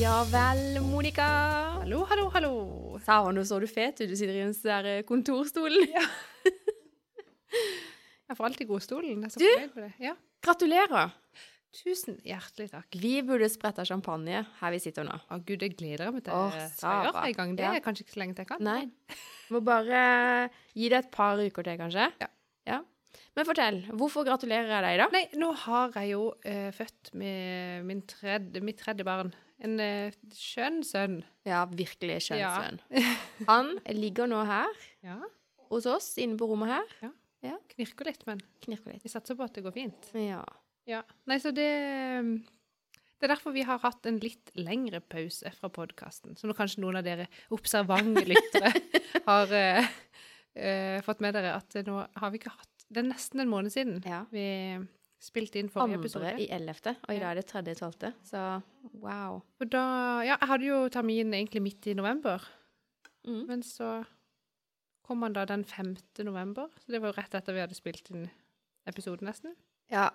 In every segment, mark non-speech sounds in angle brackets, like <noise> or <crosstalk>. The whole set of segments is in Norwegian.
Ja vel, Monica. Hallo, hallo, hallo. Sara, nå så du fet ut. Du sitter i den der kontorstolen. Ja. Jeg får alltid godstolen. Jeg er så Du? fornøyd med det. Ja. Gratulerer. Tusen hjertelig takk. Vi burde sprette champagne her vi sitter nå. Å gud, det gleder jeg meg til. Åh, å Sara. gjøre en gang. Det Ja. er kanskje ikke så lenge til jeg kan. Nei. Må bare gi det et par uker til, kanskje. Ja. ja. Men fortell. Hvorfor gratulerer jeg deg, da? Nei, nå har jeg jo uh, født med min tredje, mitt tredje barn. En uh, skjønn sønn. Ja, virkelig skjønn Ja. sønn. <laughs> Han ligger nå her Ja. hos oss, inne på rommet her. Ja. Knirker litt, men Knirker litt. vi satser på at det går fint. Ja. Ja. Nei, så det Det er derfor vi har hatt en litt lengre pause fra podkasten. Som kanskje noen av dere observante lyttere <laughs> har uh, uh, fått med dere at nå har vi ikke hatt Det er nesten en måned siden ja. vi spilte inn forrige episode. Andre i ellevte, og i dag er det tredje i tolvte. Så wow. Og da Ja, jeg hadde jo termin egentlig midt i november, Mm. men så kom han da den 5. november. Så det var jo rett etter vi hadde spilt inn episoden, nesten. Ja,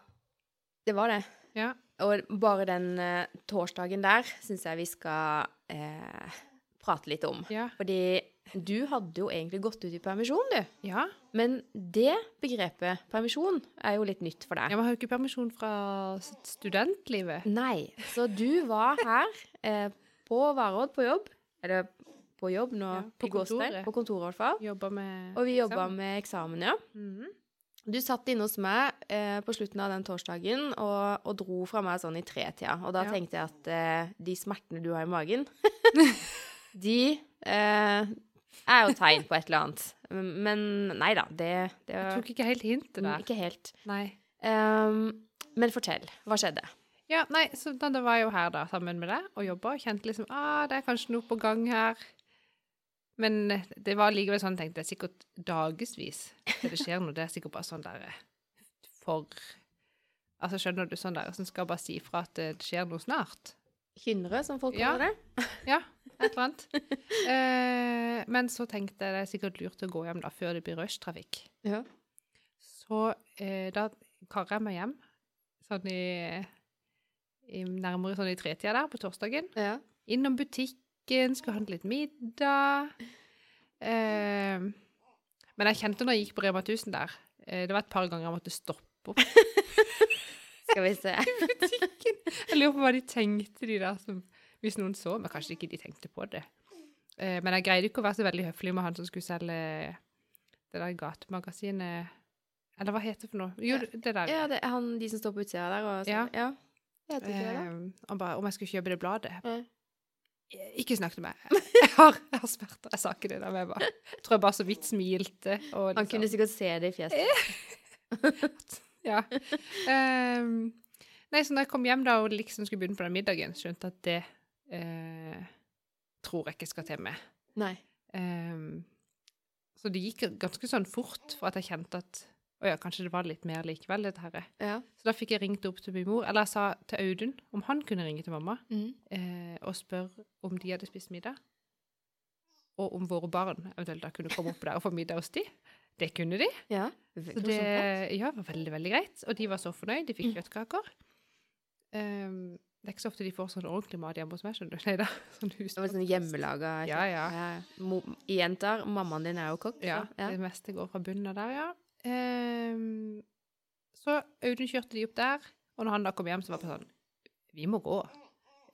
det var det. Ja. Og bare den uh, torsdagen der syns jeg vi skal uh, prate litt om. Ja. Fordi du hadde jo egentlig gått ut i permisjon, du. ja. Men det begrepet, permisjon, er jo litt nytt for deg. Man har jo ikke permisjon fra studentlivet. Nei. Så du var her eh, på Varodd på jobb. Eller på jobb nå, Ja, på på kontoret. kontoret. På kontoret, i hvert fall. Jobba med Og vi jobba med eksamen, ja. Mhm. Du satt inne hos meg eh, på slutten av den torsdagen og, og dro fra meg sånn i tretida. Og da Ja. tenkte jeg at eh, de smertene du har i magen, <laughs> de eh, er jo tegn på et eller annet. Men nei da, det, det Jeg tok ikke helt hintet der. ikke helt. Nei. Um, men fortell, hva skjedde? Ja, nei, så da, da var jeg jo her da, sammen med deg og jobba, og kjente liksom ah, det er kanskje noe på gang her. Men eh, det var likevel sånn, tenkte jeg, sikkert dagevis til det skjer noe. Det er sikkert bare sånn der eh, for Altså, skjønner du, sånn der som skal bare si fra at det skjer noe snart. Hindre, som folk Ja. det? Ja, et eller annet. <laughs> eh, men så tenkte jeg det er sikkert lurt å gå hjem da, før det blir rushtrafikk. Ja. Så eh, da karer jeg meg hjem, sånn i, i nærmere sånn i tretida der på torsdagen. ja. Innom butikken, skulle handle litt middag. Eh, men jeg kjente når jeg gikk på Rema 1000 der, eh, det var et par ganger jeg måtte stoppe opp <laughs> Skal vi se. butikken. Jeg lurer på hva de tenkte, de der som Hvis noen så, men kanskje ikke de tenkte på det. Eh, men jeg greide ikke å være så veldig høflig med han som skulle selge det der gatemagasinet Eller hva heter det for noe? Jo, det der. Ja, det er han, de som står på utsida der og Ja. ja. Jeg vet ikke det. Eh, han bare om jeg skulle kjøpe det bladet. Ja. Ikke snakk til meg. <laughs> Jeg har, jeg har smerter. Jeg sa ikke det. Jeg bare, jeg tror jeg bare så vidt smilte. Og Han liksom- kunne sikkert se det i fjeset. <laughs> Ja. Um, nei, så da jeg kom hjem da og liksom skulle begynne på den middagen, skjønte jeg at det uh, tror jeg ikke skal til meg. Nei. Um, så det gikk ganske sånn fort for at jeg kjente at å ja, kanskje det var litt mer likevel, dette her. Ja. Så da fikk jeg ringt opp til min mor, eller jeg sa til Audun om han kunne ringe til mamma Mm. eh, og spørre om de hadde spist middag. Og om våre barn eventuelt da kunne komme opp der og få middag hos de. Det kunne de. Ja. Så det ja, var veldig, veldig greit. Og de var så fornøyd. De fikk kjøttkaker. Um, det er ikke så ofte de får sånn ordentlig mat hjemme hos meg, skjønner du. Nei da. Sånn. Det var sånn hjemmelaga Ja, ja. ja. Jenter, mammaen din er jo kokk. Ja, ja. det meste går fra bunnen av der, ja. Ehm, så Audun kjørte de opp der, og når han da kom hjem, så var det sånn Vi må gå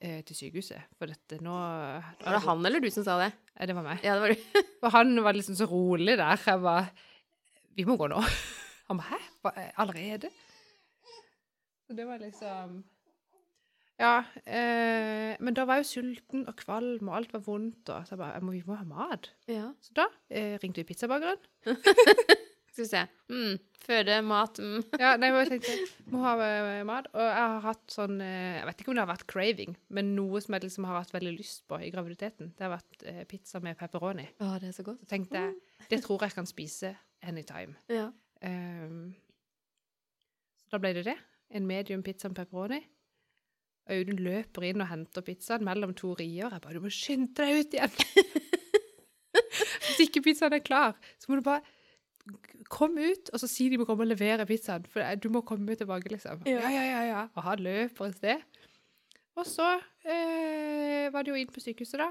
eh, til sykehuset, for dette nå Var det han eller du som sa det? Nei, det var meg. Ja, det var du. <laughs> For han var liksom så rolig der. Jeg var Vi må gå nå. <laughs> Han ba, hæ? Hva, eh, allerede? Så det var liksom Ja. Eh, men da var jeg jo sulten og kvalm, og alt var vondt, og så jeg bare jeg må, Vi må ha mat. Ja. Så da eh, ringte vi pizzabakeren. <laughs> Skal vi se. Mm. Føde, mat mm. <laughs> Ja, nei, jeg tenkte må ha eh, mat. Og jeg har hatt sånn eh, Jeg vet ikke om det har vært craving, men noe som jeg liksom har hatt veldig lyst på i graviditeten, det har vært eh, pizza med pepperoni. Å, det er så godt. Så tenkte jeg det tror jeg kan spise anytime. Ja. Um, så da ble det det. En medium pizza med pepperoni. Audun løper inn og henter pizzaen mellom to rier. Jeg bare 'Du må skynde deg ut igjen!' <laughs> Hvis ikke pizzaen er klar, så må du bare Kom ut, og så si de må komme og levere pizzaen, for du må komme tilbake, liksom. Ja. Ja, ja, ja. Og han løper et sted. Og så eh, var det jo inn på sykehuset, da,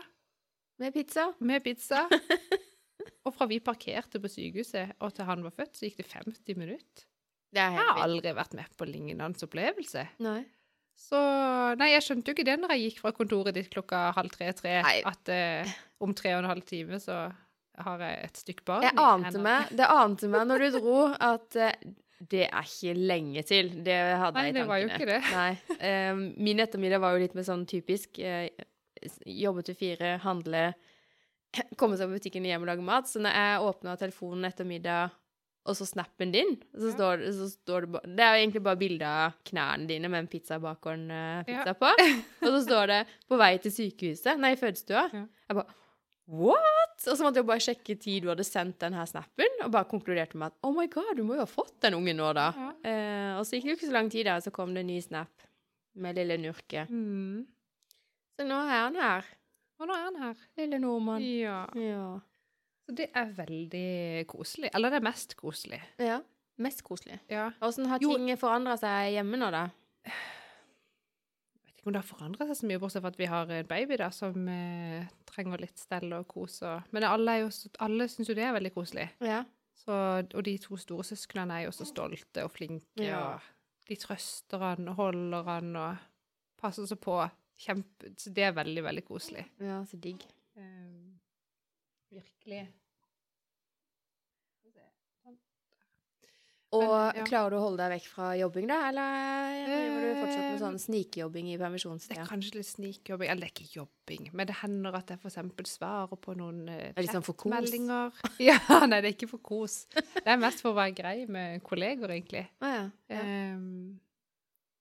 Med pizza. med pizza. <laughs> og fra vi parkerte på sykehuset og til han var født, så gikk det 50 minutter. Det er Jeg har aldri vært med på lignende opplevelse. Nei. Så Nei, jeg skjønte jo ikke det når jeg gikk fra kontoret ditt klokka halv tre-tre, at eh, om tre og en halv time så har jeg et stykke barn. Jeg ante meg, det ante meg når du dro, at eh, det er ikke lenge til. Det hadde Nei, jeg i tankene. Nei, det var jo ikke det. Nei. Eh, min ettermiddag var jo litt mer sånn typisk. eh, jobbe til fire, handle, <clears throat> komme seg på butikken hjem og lage mat. Så når jeg åpna telefonen etter middag, og så snappen din, så, står, så står det Det er jo egentlig bare bilde av knærne dine med en pizzabakeren-pizza Ja. på. <laughs> Og så står det 'på vei til sykehuset', nei, fødestua. Ja. Jeg bare What?! Og så måtte jeg bare sjekke tid du hadde sendt den her snappen, og bare konkluderte med at oh my god, du må jo ha fått den ungen nå, da. Ja. Eh, og så gikk det jo ikke så lang tid, da, så kom det en ny snap med lille Nurke. Mm. Så nå er han her, Og nå er han her. lille nordmann. Ja. Ja. Så det er veldig koselig. Eller det er mest koselig. ja. Mest koselig. Ja. Åssen har ting forandra seg hjemme nå, da? Ikke om det har forandret seg så mye, bortsett fra at vi har en baby da, som eh, trenger litt stell og kos. Og... Men alle, jo, alle syns jo det er veldig koselig. Ja. Så, og de to store søsknene er jo så stolte og flinke, Ja. og de trøster han og holder han og passer seg på. Kjempe, så det er veldig, veldig koselig. ja, så digg. Um, virkelig. Og Men, ja. klarer du å holde deg vekk fra jobbing, da? Eller driver du fortsatt med Eh, sånn snikjobbing i Det er kanskje litt snikjobbing, eller det er ikke jobbing, men det hender at jeg eksempel svarer på noen chatmeldinger. Er det liksom for kos? meldinger. <laughs> Ja, nei, det er ikke for kos. Det er mest for å være grei med kolleger, egentlig. Ah, ja. ja. Um,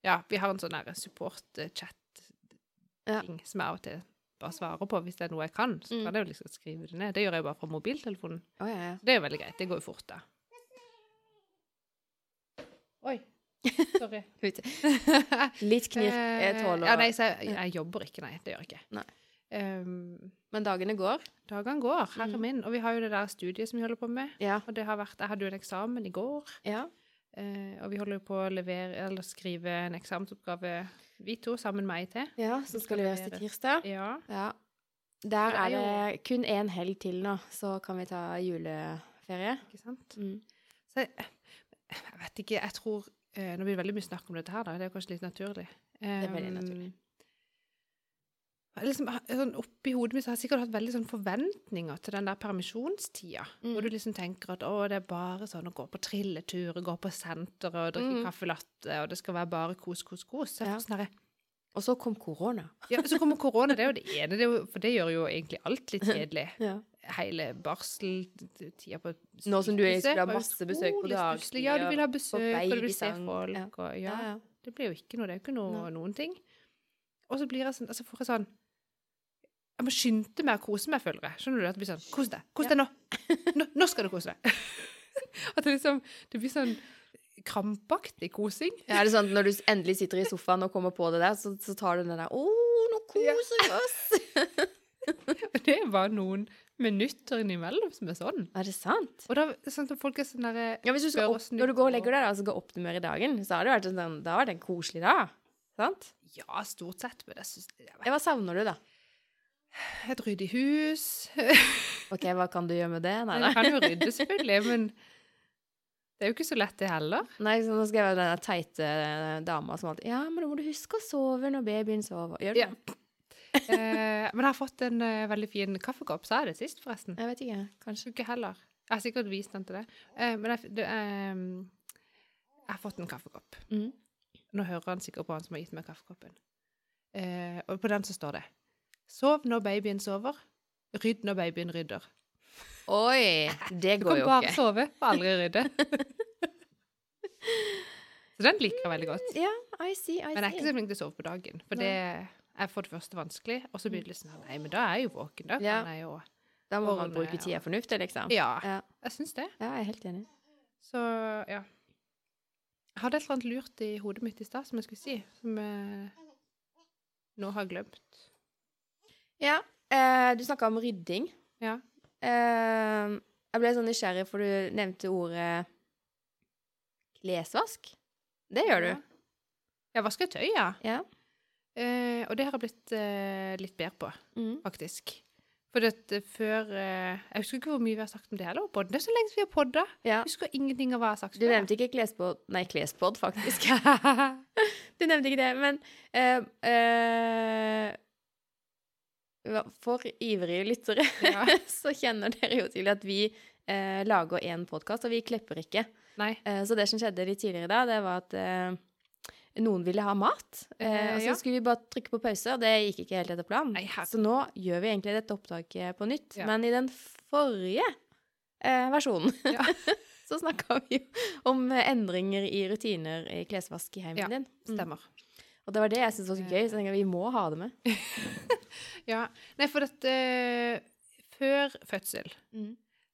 ja, vi har en sånn support-chat-ting Ja. som jeg av og til bare svarer på hvis det er noe jeg kan. Så Mm. kan jeg jo liksom skrive det ned. Det gjør jeg bare fra mobiltelefonen. Oh. Det er jo veldig greit. Det går jo fort, da. Oi. Sorry. <laughs> Litt knirk jeg tåler Ja, nei, så jeg, jeg jobber ikke, nei. Det gjør jeg ikke. Nei. Um, Men dagene går. dagene går, herre Mm. min. Og vi har jo det der studiet som vi holder på med. Ja. Og det har vært, jeg hadde jo en eksamen i går, ja. Uh, og vi holder jo på å levere, eller skrive en eksamensoppgave, vi to, sammen med ei til. Ja, som skal leveres til tirsdag. Ja. Ja. Der er er det kun én helg til nå, så kan vi ta juleferie. Ikke sant? Mm. Så jeg, vet ikke, jeg tror eh, Nå blir det veldig mye snakk om dette her, da. Det er kanskje litt naturlig. Det er veldig Um, naturlig. Liksom, sånn Oppi hodet mitt så har jeg sikkert hatt veldig sånn forventninger til den der permisjonstida. Mm. Hvor du liksom tenker at å, det er bare sånn å gå på trilletur, gå på senteret og drikke Mm. kaffe latte, og det skal være bare kos, kos, kos. Så Ja. sånn Og så kom korona. ja, så kommer <laughs> korona, det er jo det ene, det jo, for det gjør jo egentlig alt litt <laughs> kjedelig. Ja. Hele barseltida på Nå som du skulle ha masse besøk på dagtid. Ja, du vil ha besøk, og du vil se folk, og Ja. Det blir jo ikke noe, det er jo ikke noe, noen ting. Og så blir jeg sånn, altså får jeg sånn Jeg må skynde meg å kose meg, føler jeg. Skjønner du? At det blir sånn Kos deg. Kos deg nå. <laughs> nå! Nå skal du kose deg. <laughs> At det liksom Det blir sånn krampaktig kosing. Ja, er det sånn at når du endelig sitter i sofaen og kommer på det der, så, så tar du den der Å, nå koser vi oss! <laughs> Det er bare noen minutter innimellom som er sånn. Er det sant? Og da det sånn at folk er sånn der, Ja, hvis du skal opp, når du går og legger deg da, så går opptimere i dagen, så har det vært en sånn, da var det en koselig dag. Sant? Ja, stort sett, men jeg syns hva savner du, da? Et ryddig hus. <laughs> OK, hva kan du gjøre med det? Nei, Jeg kan jo rydde, selvfølgelig, men det er jo ikke så lett, det heller. nei så nå skal jeg være den teite eh, dama som alltid Ja, men da må du huske å sove når babyen sover. Gjør du Ja. Eh, men jeg har fått en uh, veldig fin kaffekopp. Sa jeg det sist, forresten? Jeg vet ikke. Kanskje. Ikke heller. Jeg har sikkert vist den til deg. Eh, men jeg, det, eh, jeg har fått en kaffekopp. Mm. Nå hører han sikkert på han som har gitt meg kaffekoppen. Eh, og på den så står det Sov når babyen sover. Rydd når babyen rydder. Oi! Det går jo ikke. Du kan bare sove og aldri rydde. <laughs> så den liker jeg veldig godt. Ja, I see, I see. Men jeg er ikke så flink til å sove på dagen, for Nei. det er for det første vanskelig, og så blir det litt sånn Nei, men da er jeg jo våken. Da Ja. Er jo Da må man bruke tida ja. fornuftig, liksom. Ja, Ja, jeg syns det. ja, jeg er helt enig. Så ja. Jeg hadde et eller annet lurt i hodet mitt i stad som jeg skulle si, som jeg nå har glemt. Ja, eh, du snakka om rydding. Ja. Eh, Jeg ble sånn nysgjerrig, for du nevnte ordet klesvask. Det gjør du. Ja. Vasker tøy, ja. Ja. Eh, og det har jeg blitt eh, litt bedre på, Mm. faktisk. For at før eh, Jeg husker ikke hvor mye vi har sagt om det heller. på podden. Det er så lenge vi har podda. ja. Jeg husker ingenting av hva jeg har sagt Du nevnte ikke klespod Nei, klespod, faktisk. <laughs> du nevnte ikke det, men eh, eh, For ivrige lyttere Ja. <laughs> så kjenner dere jo til at vi eh, lager én podkast, og vi klipper ikke. Eh, så det som skjedde litt tidligere da, det var at eh, noen ville ha mat. Eh, Eh, og så ja. skulle vi bare trykke på pause, og det gikk ikke helt etter planen. Så nå gjør vi egentlig dette opptaket på nytt. Ja. Men i den forrige eh, versjonen Ja. <laughs> så snakka vi om endringer i rutiner i klesvask i heimen din. Mm. Stemmer. Og det var det jeg syntes var så gøy, så jeg tenkte vi må ha det med. <laughs> Ja. Nei, for at eh, før fødsel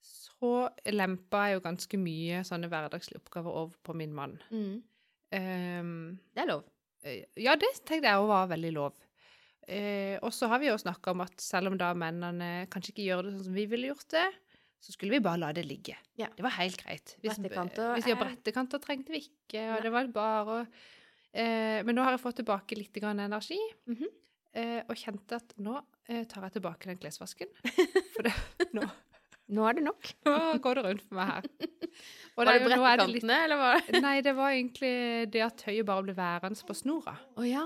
så lempa jeg jo ganske mye sånne hverdagslige oppgaver over på min mann. Mm. Ehm, Det er lov. eh, ja, det tenkte jeg òg var veldig lov. Uh, og så har vi jo snakka om at selv om da mennene kanskje ikke gjør det sånn som vi ville gjort det, så skulle vi bare la det ligge. Ja. Det var helt greit. Hvis, hvis vi har er- brettekanter, trengte vi ikke. Og Nei. det var bare å eh, Men nå har jeg fått tilbake litt grann energi, mm -hmm. uh, og kjente at nå tar jeg tilbake den klesvasken. <laughs> For det, nå, Nå er det nok. <laughs> nå går det rundt for meg her. <laughs> Og Var det det litt- eller var det Nei, det var egentlig det at tøyet bare ble værende på snora. Oh, ja.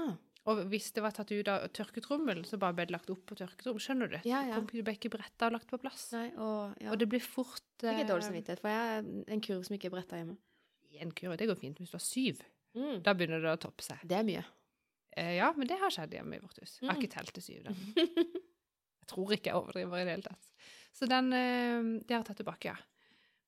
Og hvis det var tatt ut av tørketrommel, så bare ble det lagt opp på tørketrommel. Skjønner du? Ja, ja. Det kom ikke- det ble ikke bretta og lagt på plass. Nei, og, ja. Og det blir fort Fikk jeg dårlig eh, samvittighet, for jeg er en kurv som ikke er bretta hjemme. En kurv, det går fint hvis du har syv. Mm. Da begynner det å toppe seg. Det er mye. Eh, ja, men det har skjedd hjemme i vårt hus. Jeg har ikke telt til syv, da. Jeg tror ikke jeg overdriver i det hele tatt. Så den, eh, det har jeg tatt tilbake, ja.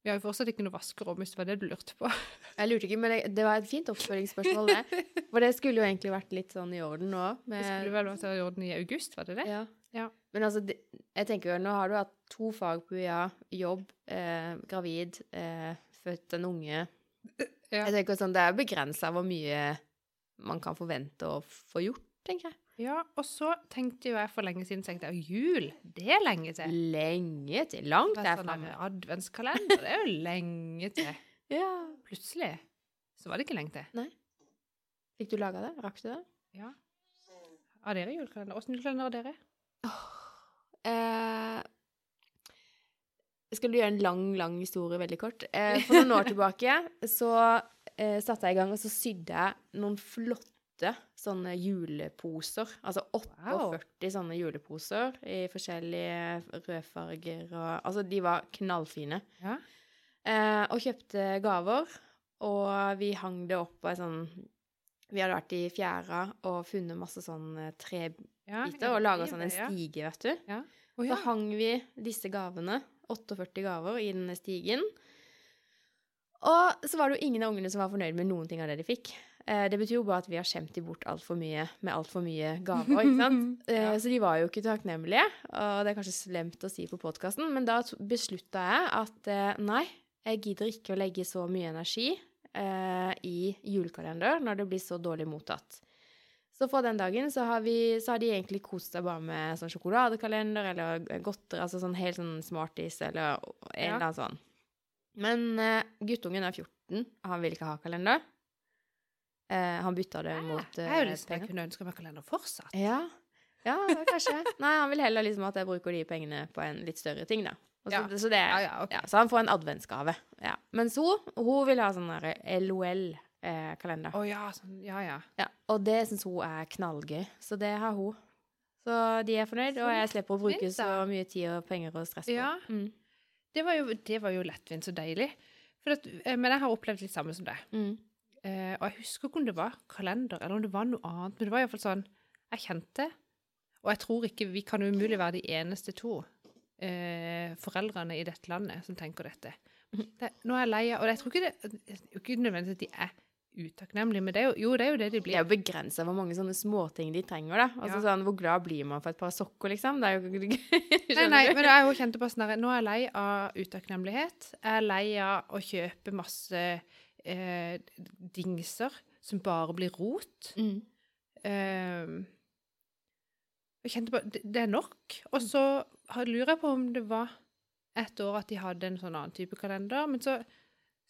Vi har jo fortsatt ikke noe vaskerom, hvis det var det du lurte på. <laughs> Jeg lurte ikke, men det, var et fint oppfølgingsspørsmål, det. <laughs> For det skulle jo egentlig vært litt sånn i orden nå. Det skulle vel vært i orden i august, var det det? ja. Ja. Men altså, jeg tenker jo, nå har du hatt to fag på UiA, jobb, eh, gravid, eh, født en unge. Ja. Jeg tenker sånn, det er begrensa hvor mye man kan forvente å få gjort, tenker jeg. Ja, og så tenkte jo jeg for lenge siden, tenkte jeg, jul, det er lenge til. Lenge til. Langt Det der er sånn framme. adventskalender, det er jo lenge til. <laughs> Ja. Plutselig så var det ikke lenge til. Nei. Fikk du laga det? Rakk du det? Ja. Har dere julekalender? Åssen julekalender har dere? Eh, skal du gjøre en lang, lang historie veldig kort? Eh, for noen år <laughs> tilbake så eh, satte jeg i gang, og så sydde jeg noen flotte sånne juleposer. Altså 48 sånne juleposer i forskjellige rødfarger og Altså, de var knallfine. Ja. Eh, og kjøpte gaver, og vi hang det opp på ei sånn Vi hadde vært i fjæra og funnet masse sånn eh, trebiter ja og laga sånn en ja. stige, vet du. Å, Så ja. hang vi disse gavene, 48 gaver, i denne stigen. Og så var det jo ingen av ungene som var fornøyd med noen ting av det de fikk. Eh, det betyr jo bare at vi har skjemt de bort altfor mye med altfor mye gaver, ikke sant? <laughs> Eh, Ja. Så de var jo ikke takknemlige, og det er kanskje slemt å si på podkasten, men da beslutta jeg at eh, nei, jeg gidder ikke å legge så mye energi eh, i julekalender når det blir så dårlig mottatt. Så fra den dagen så har, vi, så har de egentlig kost seg bare med sånn sjokoladekalender eller godteri, altså sånn helt sånn Smarties eller en Ja. eller annen sånn. Men eh, guttungen er 14, han vil ikke ha kalender. Eh, han bytta det mot Jeg eh, er jo liksom, jeg penger. kunne ønske meg kalender fortsatt. Ja, ja, kanskje. <laughs> Nei, han vil heller liksom at jeg bruker de pengene på en litt større ting, da. Også, Ja. så, det, Ja, ja, ok. ja, så han får en adventsgave. Ja. Mens hun, hun vil ha sånn der LOL-kalender. Å ja, sånn, ja, ja. Ja, og det syns hun er knallgøy. Så det har hun. Så de er fornøyd, og jeg slipper å bruke så mye tid og penger og stress på Ja. det. Mm. Det var jo, det var jo lettvint og deilig. For at, eh, men jeg har opplevd litt samme som deg. Mm. Eh, og jeg husker ikke om det var kalender, eller om det var noe annet. Men det var iallfall sånn Jeg kjente Og jeg tror ikke Vi kan umulig være de eneste to eh, foreldrene i dette landet som tenker dette. Det, nå er jeg lei av Og jeg tror ikke det er ikke nødvendigvis at de er utakknemlige, men det er jo, jo, det er jo det de blir. Det er jo begrensa hvor mange sånne småting de trenger, da. Altså Ja. sånn, Hvor glad blir man for et par sokker, liksom? Det er jo <laughs> Nei, nei, men jeg jo kjente på sånn der, Nå er jeg lei av utakknemlighet. Jeg er lei av å kjøpe masse eh, dingser som bare blir rot. Mm. Eh, jeg kjente på det, er nok. Og så lurer jeg på om det var et år at de hadde en sånn annen type kalender, men så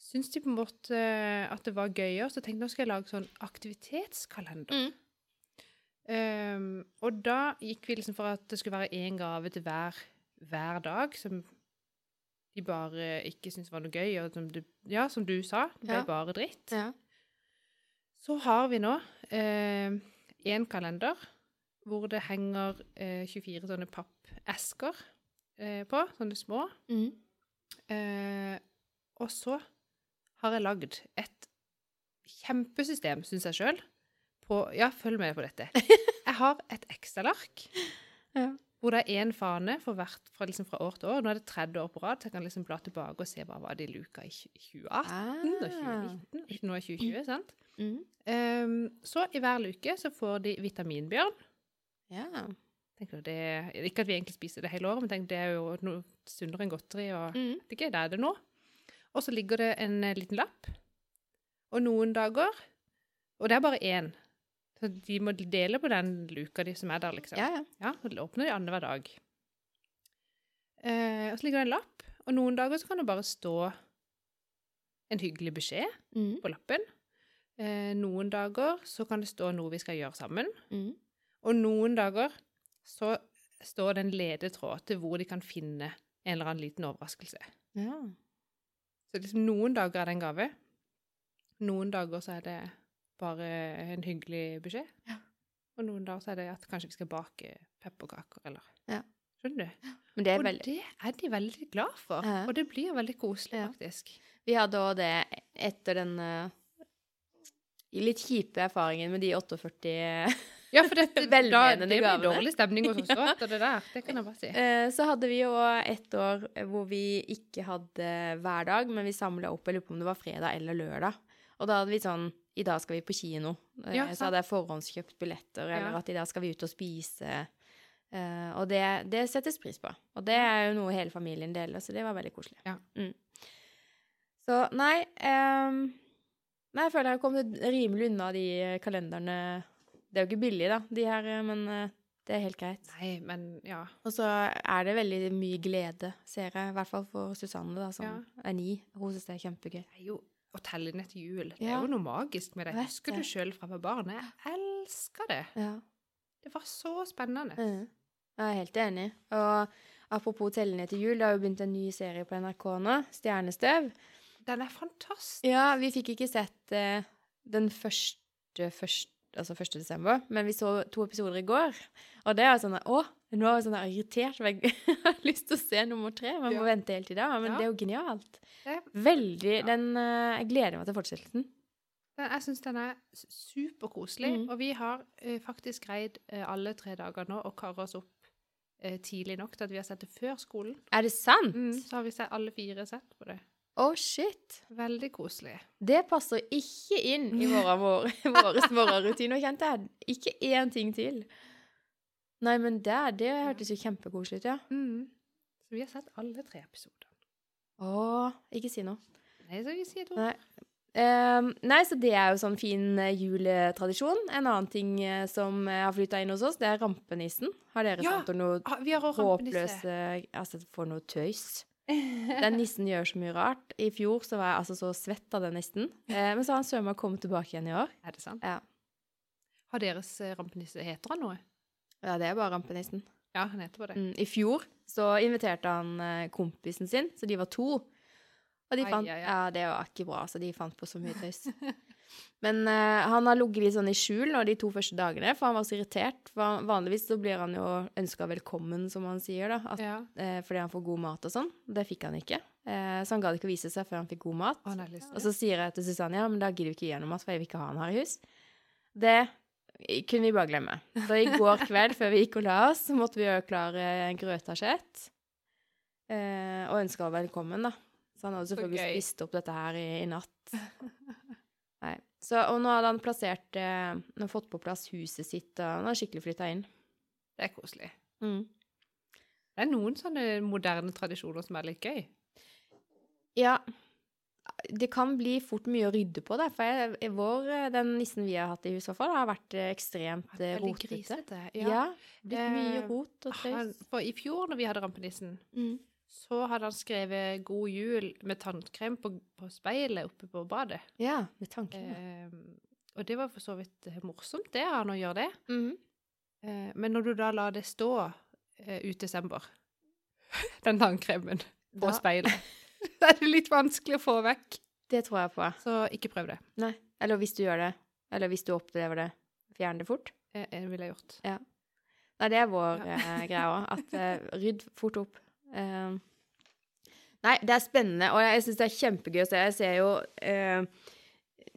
syntes de på en måte at det var gøyere, så tenkte jeg nå skal jeg lage sånn aktivitetskalender. Mm. Um, og da gikk vi liksom for at det skulle være én gave til hver, hver dag, som de bare ikke syntes var noe gøy, og som du, ja, som du sa, det ble Ja. bare dritt. Ja. Så har vi nå én kalender hvor det henger eh, 24 sånne pappesker eh, på, sånne små. Mm. Eh, og så har jeg lagd et kjempesystem, syns jeg sjøl, på Ja, følg med på dette. <laughs> Jeg har et Excel-ark Ja. Hvor det er én fane for hvert, fra, liksom fra år til år. Nå er det 30 år på rad, så jeg kan liksom bla tilbake og se hva var det i luka i tjue- 2018 og 2019. og Nå er 2020, sant? Mm. Um, så i hver luke så får de vitaminbjørn. Ja. Tenker det, ikke at vi egentlig spiser det hele året, men tenk, det er jo noe sunnere enn godteri. og Mm. ikke, det er det nå. Og så ligger det en eh, liten lapp. Og noen dager Og det er bare én. Så de må dele på den luka de som er der, liksom. Ja, ja. Ja, og åpner de annenhver dag. Eh, og så ligger det en lapp, og noen dager så kan det bare stå en hyggelig beskjed Mm. på lappen. Eh, noen dager så kan det stå noe vi skal gjøre sammen. Mm. Og noen dager så står det en ledetråd til hvor de kan finne en eller annen liten overraskelse. Ja. Så liksom noen dager er det en gave. Noen dager så er det bare en hyggelig beskjed. Ja. Og noen dager så er det at kanskje vi skal bake pepperkaker, eller Ja. Skjønner du? Men det er og veldig det er de veldig glad for. Ja. Og det blir veldig koselig, faktisk. Vi hadde òg det etter den uh, litt kjipe erfaringen med de 48 Ja, for det, <laughs> da, det blir gavene. dårlig stemning hos oss òg <laughs> etter det der. Det kan jeg bare si. Eh, Så hadde vi jo et år hvor vi ikke hadde hver dag, men vi samla opp, jeg lurer på om det var fredag eller lørdag. Og da hadde vi sånn I dag skal vi på kino. Eh, Ja, så hadde jeg forhåndskjøpt billetter, eller Ja. at i dag skal vi ut og spise. Uh, og det, det settes pris på. Og det er jo noe hele familien deler, så det var veldig koselig. Ja. Mm. Så nei um, Nei, jeg føler jeg har kommet rimelig unna de kalenderne. Det er jo ikke billig, da, de her, eh, men det er helt greit. Nei, men ja. Og så er det veldig mye glede, ser jeg, i hvert fall for Susanne, da, som er ni. Hun syns det er kjempegøy. Det er jo å telle ned til jul. Det er jo noe magisk med det. Vet husker du sjøl fra jeg var barn. Jeg elsker det. Ja. Det var så spennende. Mm. Jeg er helt enig. Og apropos telle ned til jul, det har jo begynt en ny serie på NRK nå, 'Stjernestøv'. Den er fantastisk. Ja, vi fikk ikke sett uh, den første, første altså 1. desember, men vi så to episoder i går. Og det er sånn Å, nå er jeg sånn irritert, for jeg <laughs> har lyst til å se nummer tre. Man må Ja. vente helt til da. Men Ja. det er jo genialt. Veldig. Den eh, Jeg gleder meg til fortsettelsen. Den, jeg syns den er superkoselig. Mm. Og vi har uh, faktisk greid uh, alle tre dager nå å karre oss opp uh, tidlig nok til at vi har sett det før skolen. Er det sant? Mm, så har vi sett alle fire sett på det. Å, shit. Veldig koselig. Det passer ikke inn i våre, vår, våre <laughs> morgenrutiner, kjente jeg. Ikke én ting til. Nei, men det, det hørtes jo kjempekoselig ut, ja. Mm. Så vi har sett alle tre episoder. Å, ikke si noe. Nei, så vi sier to. Nei. Um, nei, så det er jo sånn fin eh, juletradisjon. En annen ting eh, som eh, har flytta inn hos oss, det er rampenissen. Har dere Ja, sett noe vi har håpløse Altså, for noe tøys? Den nissen gjør så mye rart. I fjor så var jeg altså så svett av den nissen. Eh, men så har han søren meg kommet tilbake igjen i år. Er det sant? Ja. Har deres rampenisse Heter han noe? Ja, det er bare rampenissen. Ja, han heter bare det. Mm, I fjor så inviterte han eh, kompisen sin, så de var to. Og de Ai, fant ai, ai. Ja, det var ikke bra, så de fant på så mye tøys. <laughs> Men uh, han har ligget litt sånn i skjul nå de to første dagene, for han var så irritert. For vanligvis så blir han jo ønska velkommen, som han sier, da. At, Ja. uh, fordi han får god mat og sånn. Det fikk han ikke. Uh, så han gadd ikke å vise seg før han fikk god mat. Å, Og så sier jeg til Susanne ja, men da gidder vi ikke gi ham mat, for jeg vil ikke ha han her i hus. Det kunne vi bare glemme. Så i går kveld, før vi gikk og la oss, så måtte vi gjøre klar eh, en grøtasjett. Eh, og ønske henne velkommen, da. Så han hadde selvfølgelig okay. spist opp dette her i, i natt. Nei. Så, og nå hadde han plassert eh, Han fått på plass huset sitt, og han har skikkelig flytta inn. Det er koselig. Mm. Det er noen sånne moderne tradisjoner som er litt gøy. Ja. Det kan bli fort mye å rydde på, da. For jeg, vår, eh, den nissen vi har hatt i huset, i hvert fall, har vært eh, ekstremt eh, rotete. grisete. Ja. Blitt mye rot og tøys. for i fjor, når vi hadde rampenissen, Mm. så hadde han skrevet 'God jul' med tannkrem på, på speilet oppe på badet. Ja, med tanken. Eh, og det var for så vidt morsomt, det, han å gjøre det. Mm. Eh, men når du da lar det stå eh, ut desember, <laughs> den tannkremen på Da- speilet, <laughs> da er det litt vanskelig å få vekk. Det tror jeg på. Så ikke prøv det. Nei. Eller hvis du gjør det. Eller hvis du opplever det. Fjern det fort. Jeg Det ville jeg gjort. Nei, det er vår Ja. eh, greie òg. At <laughs> eh, rydd fort opp. Eh, nei, det er spennende, og jeg syns det er kjempegøy å se. Jeg ser jo eh,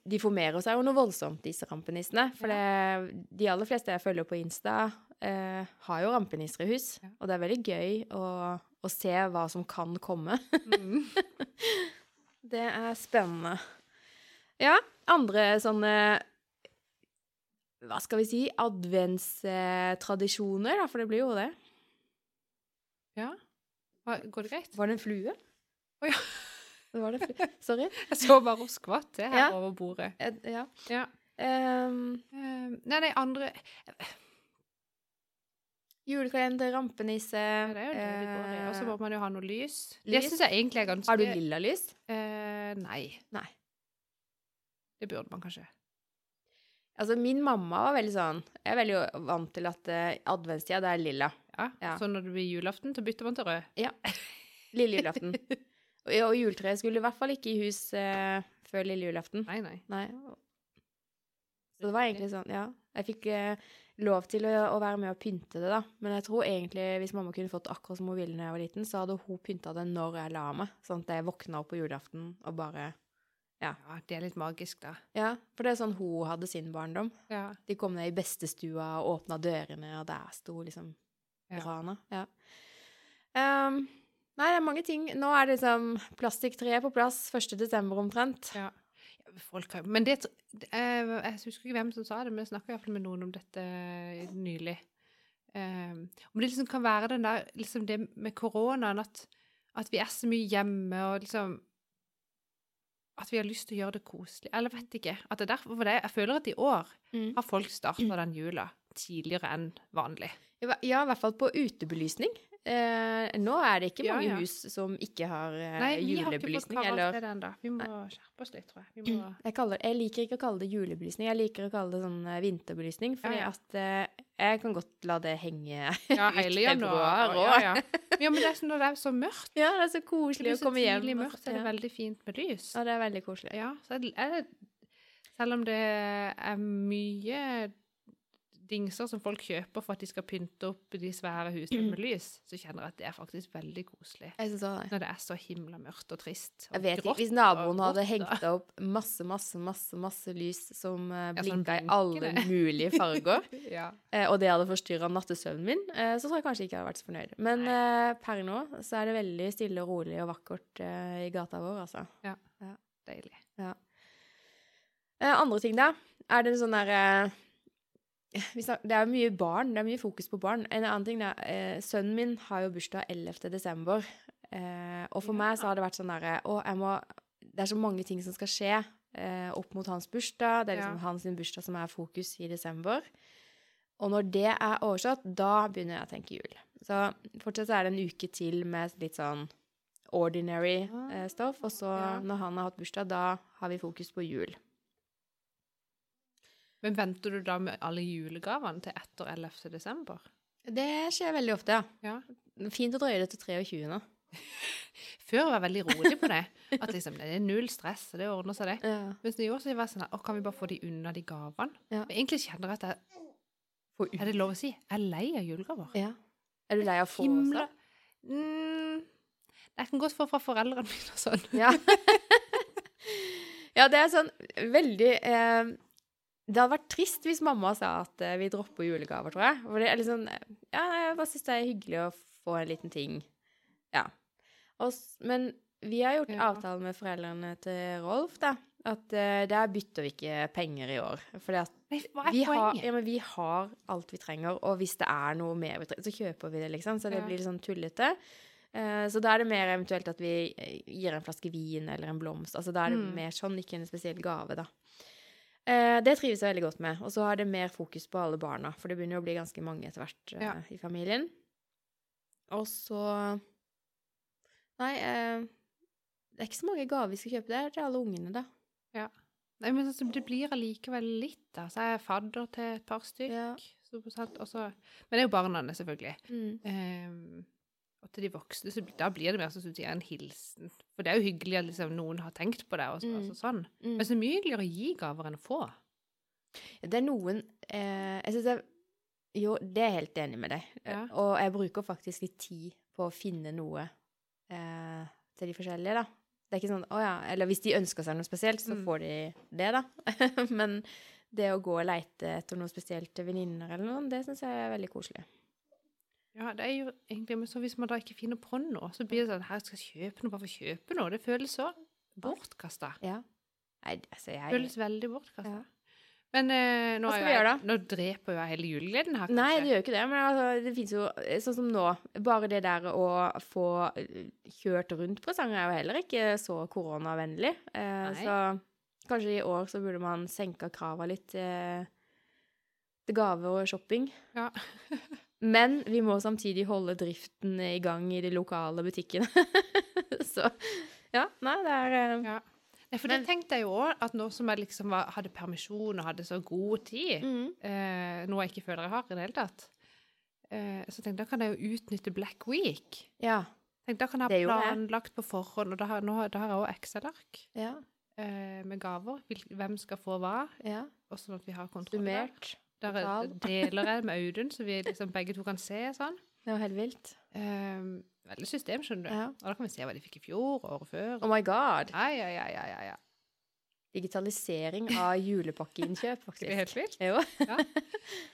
De formerer seg jo noe voldsomt, disse rampenissene. For det, de aller fleste jeg følger på Insta, eh, har jo rampenisser i hus. Ja. Og det er veldig gøy å, å se hva som kan komme. Mm. <laughs> Det er spennende. Ja, andre sånne Hva skal vi si Adventstradisjoner, da, for det blir jo det. Ja. Går det greit? Var det en flue? Å ja. Det var det flue. Sorry. <laughs> Jeg så bare og skvatt her Ja. over bordet. Ja. Ja. Um, um, nei, de andre julekalender, rampenisse Det er jo det vi går i. Og så eh, må man jo ha noe lys. Det lys. syns jeg egentlig er ganske Har du lilla lys? Eh, nei. Nei. Det burde man kanskje. Altså, min mamma var veldig sånn Jeg er veldig vant til at uh, adventstida, det er lilla. Ja. Ja. Så når det blir julaften, så bytter man til rød. Lille julaften. <laughs> og, og juletreet skulle i hvert fall ikke i hus uh, før lille julaften. Nei, nei. Nei. Så det var egentlig sånn, ja. Jeg fikk eh, lov til å, å være med og pynte det, da. Men jeg tror egentlig hvis mamma kunne fått akkurat som hun ville da jeg var liten, så hadde hun pynta det når jeg la meg. Sånn at jeg våkna opp på julaften og bare Ja, ja. det er litt magisk, da. Ja, for det er sånn hun hadde sin barndom. Ja. De kom ned i bestestua og åpna dørene, og der sto liksom Ja. Rana. Ja. Um, nei, det er mange ting. Nå er det liksom plastikktreet på plass 1. desember omtrent. ja. Folk har, men det, eh, jeg husker ikke hvem som sa det, men jeg snakka iallfall med noen om dette nylig. Um, om det liksom kan være den der, liksom det med koronaen, at, at vi er så mye hjemme, og liksom At vi har lyst til å gjøre det koselig. Eller vet ikke. At det er derfor, for det, jeg føler at i år Mm. har folk starta den jula tidligere enn vanlig. Ja, i hvert fall på utebelysning. Eh, nå er det ikke mange ja. hus som ikke har eh, Nei, vi har ikke fått julebelysning. Eller det. Vi må skjerpe oss litt, tror jeg. Vi må jeg, kaller, jeg liker ikke å kalle det julebelysning, jeg liker å kalle det sånn eh, vinterbelysning. Fordi Ja, ja. at eh, jeg kan godt la det henge Ja, <laughs> hele januar. Ja, òg. ja. ja, men det er sånn når det er så mørkt. Ja, det er så Det koselig blir å så komme hjem. tidlig mørkt, så er det ja. veldig fint med lys. ja, det er veldig koselig. Ja, så det, er det Selv om det er mye dingser som folk kjøper for at de skal pynte opp de svære husene med lys, så kjenner jeg at det er faktisk veldig koselig. Det. Når det er så himla mørkt og trist. Og Jeg vet ikke, Hvis naboen hadde grått, hengt opp masse, masse, masse masse lys som uh, Ja, sånn i alle mulige farger, <laughs> Ja. uh, og det hadde forstyrra nattesøvnen min, uh, så tror jeg kanskje ikke jeg hadde vært så fornøyd. Men uh, per nå så er det veldig stille og rolig og vakkert eh, i gata vår, altså. Ja, Deilig. Eh, andre ting, da? Er det en sånn derre Det er mye barn, det er mye fokus på barn. En annen ting er eh, Sønnen min har jo bursdag 11. desember. Eh, og for Ja. meg så har det vært sånn derre Å, jeg må Det er så mange ting som skal skje eh, opp mot hans bursdag. Det er liksom Ja. hans bursdag som er fokus i desember. Og når det er oversatt, da begynner jeg å tenke jul. Så fortsatt så er det en uke til med litt sånn ordinary eh, stoff. Og så, når han har hatt bursdag, da har vi fokus på jul. Men venter du da med alle julegavene til etter 11. desember? Det skjer veldig ofte, ja. Ja. Fint å drøye det til 23. nå. <laughs> Før var jeg veldig rolig på det. At liksom, det er null stress, og det ordner seg, det. Ja. Mens i år så var jeg sånn å, kan vi bare få de unna de gavene? Ja. Men egentlig kjenner jeg at jeg, er det lov å si, jeg er lei av julegaver. ja. Er du lei av å få Himla mm, Jeg kan godt få fra foreldrene mine og sånn. Ja. <laughs> ja, det er sånn veldig eh, Det hadde vært trist hvis mamma sa at eh, vi dropper julegaver, tror jeg. For det er liksom Ja, jeg bare syns det er hyggelig å få en liten ting. Ja. Og, men vi har gjort Ja. avtale med foreldrene til Rolf, da. At uh, der bytter vi ikke penger i år. Er vi har, ja, men vi har alt vi trenger, og hvis det er noe mer vi trenger, så kjøper vi det, liksom. Så det blir litt sånn tullete. Uh, så da er det mer eventuelt at vi gir en flaske vin eller en blomst. Altså da er det Mm. mer sånn, ikke en spesiell gave, da. Eh, det trives jeg veldig godt med. Og så har det mer fokus på alle barna, for det begynner å bli ganske mange etter hvert eh, Ja. i familien. Og så Nei, eh, det er ikke så mange gaver vi skal kjøpe. Det er til alle ungene, da. Nei, men altså, det blir allikevel litt, da. Så er jeg fadder til et par stykk. Ja. Men det er jo barna, selvfølgelig. Mm. Og til de voksne, så da blir det mer som du en hilsen. For det er jo hyggelig at liksom, noen har tenkt på det, og så, Mm. altså, sånn. Mm. Men så mye hyggeligere å gi gaver enn å få. Det er noen eh, Jeg syns jeg Jo, det er jeg helt enig med deg. Ja. Og jeg bruker faktisk litt tid på å finne noe eh, til de forskjellige, da. Det er ikke sånn Å ja. Eller hvis de ønsker seg noe spesielt, så Mm. får de det, da. <laughs> Men det å gå og leite etter noe spesielt til venninner eller noe, det syns jeg er veldig koselig. Ja, det er jo egentlig, men så hvis man da ikke finner på noe, så blir det sånn her skal jeg kjøpe noe bare for å kjøpe noe. Det føles så bortkasta. Ja. Nei, altså, jeg føles veldig bortkasta. Ja. Men eh, nå, Hva skal vi gjøre, da? nå dreper jo jeg hele julegleden her, kanskje. Nei, det gjør jo ikke det. Men altså, det fins jo Sånn som nå. Bare det der å få eh, kjørt rundt presanger er jo heller ikke så koronavennlig. Eh, så kanskje i år så burde man senka krava litt til, til gaver og shopping. Ja. <laughs> Men vi må samtidig holde driften i gang i de lokale butikkene. <laughs> så ja, nei, det er eh, Ja. Nei, for det tenkte jeg jo òg, at nå som jeg liksom var, hadde permisjon og hadde så god tid, mm, eh, noe jeg ikke føler jeg har i det hele tatt, eh, så tenkte jeg da kan jeg jo utnytte Black Week. Ja. Tenkte, da kan jeg ha planlagt på forhånd, og da har, nå, da har jeg òg Excel-ark Ja. eh, med gaver. Hvem skal få hva, ja. og sånn at vi har kontroll. Summert. Der total. deler jeg med <laughs> Audun, så vi liksom begge to kan se sånn. Det var helt vilt. Um, veldig system, skjønner du. Ja. Og da kan vi se hva de fikk i fjor, året før. Oh my god. Ai, ai, ai, ai, ai. ja. Digitalisering av julepakkeinnkjøp, <laughs> faktisk. Det er helt vilt. Jo.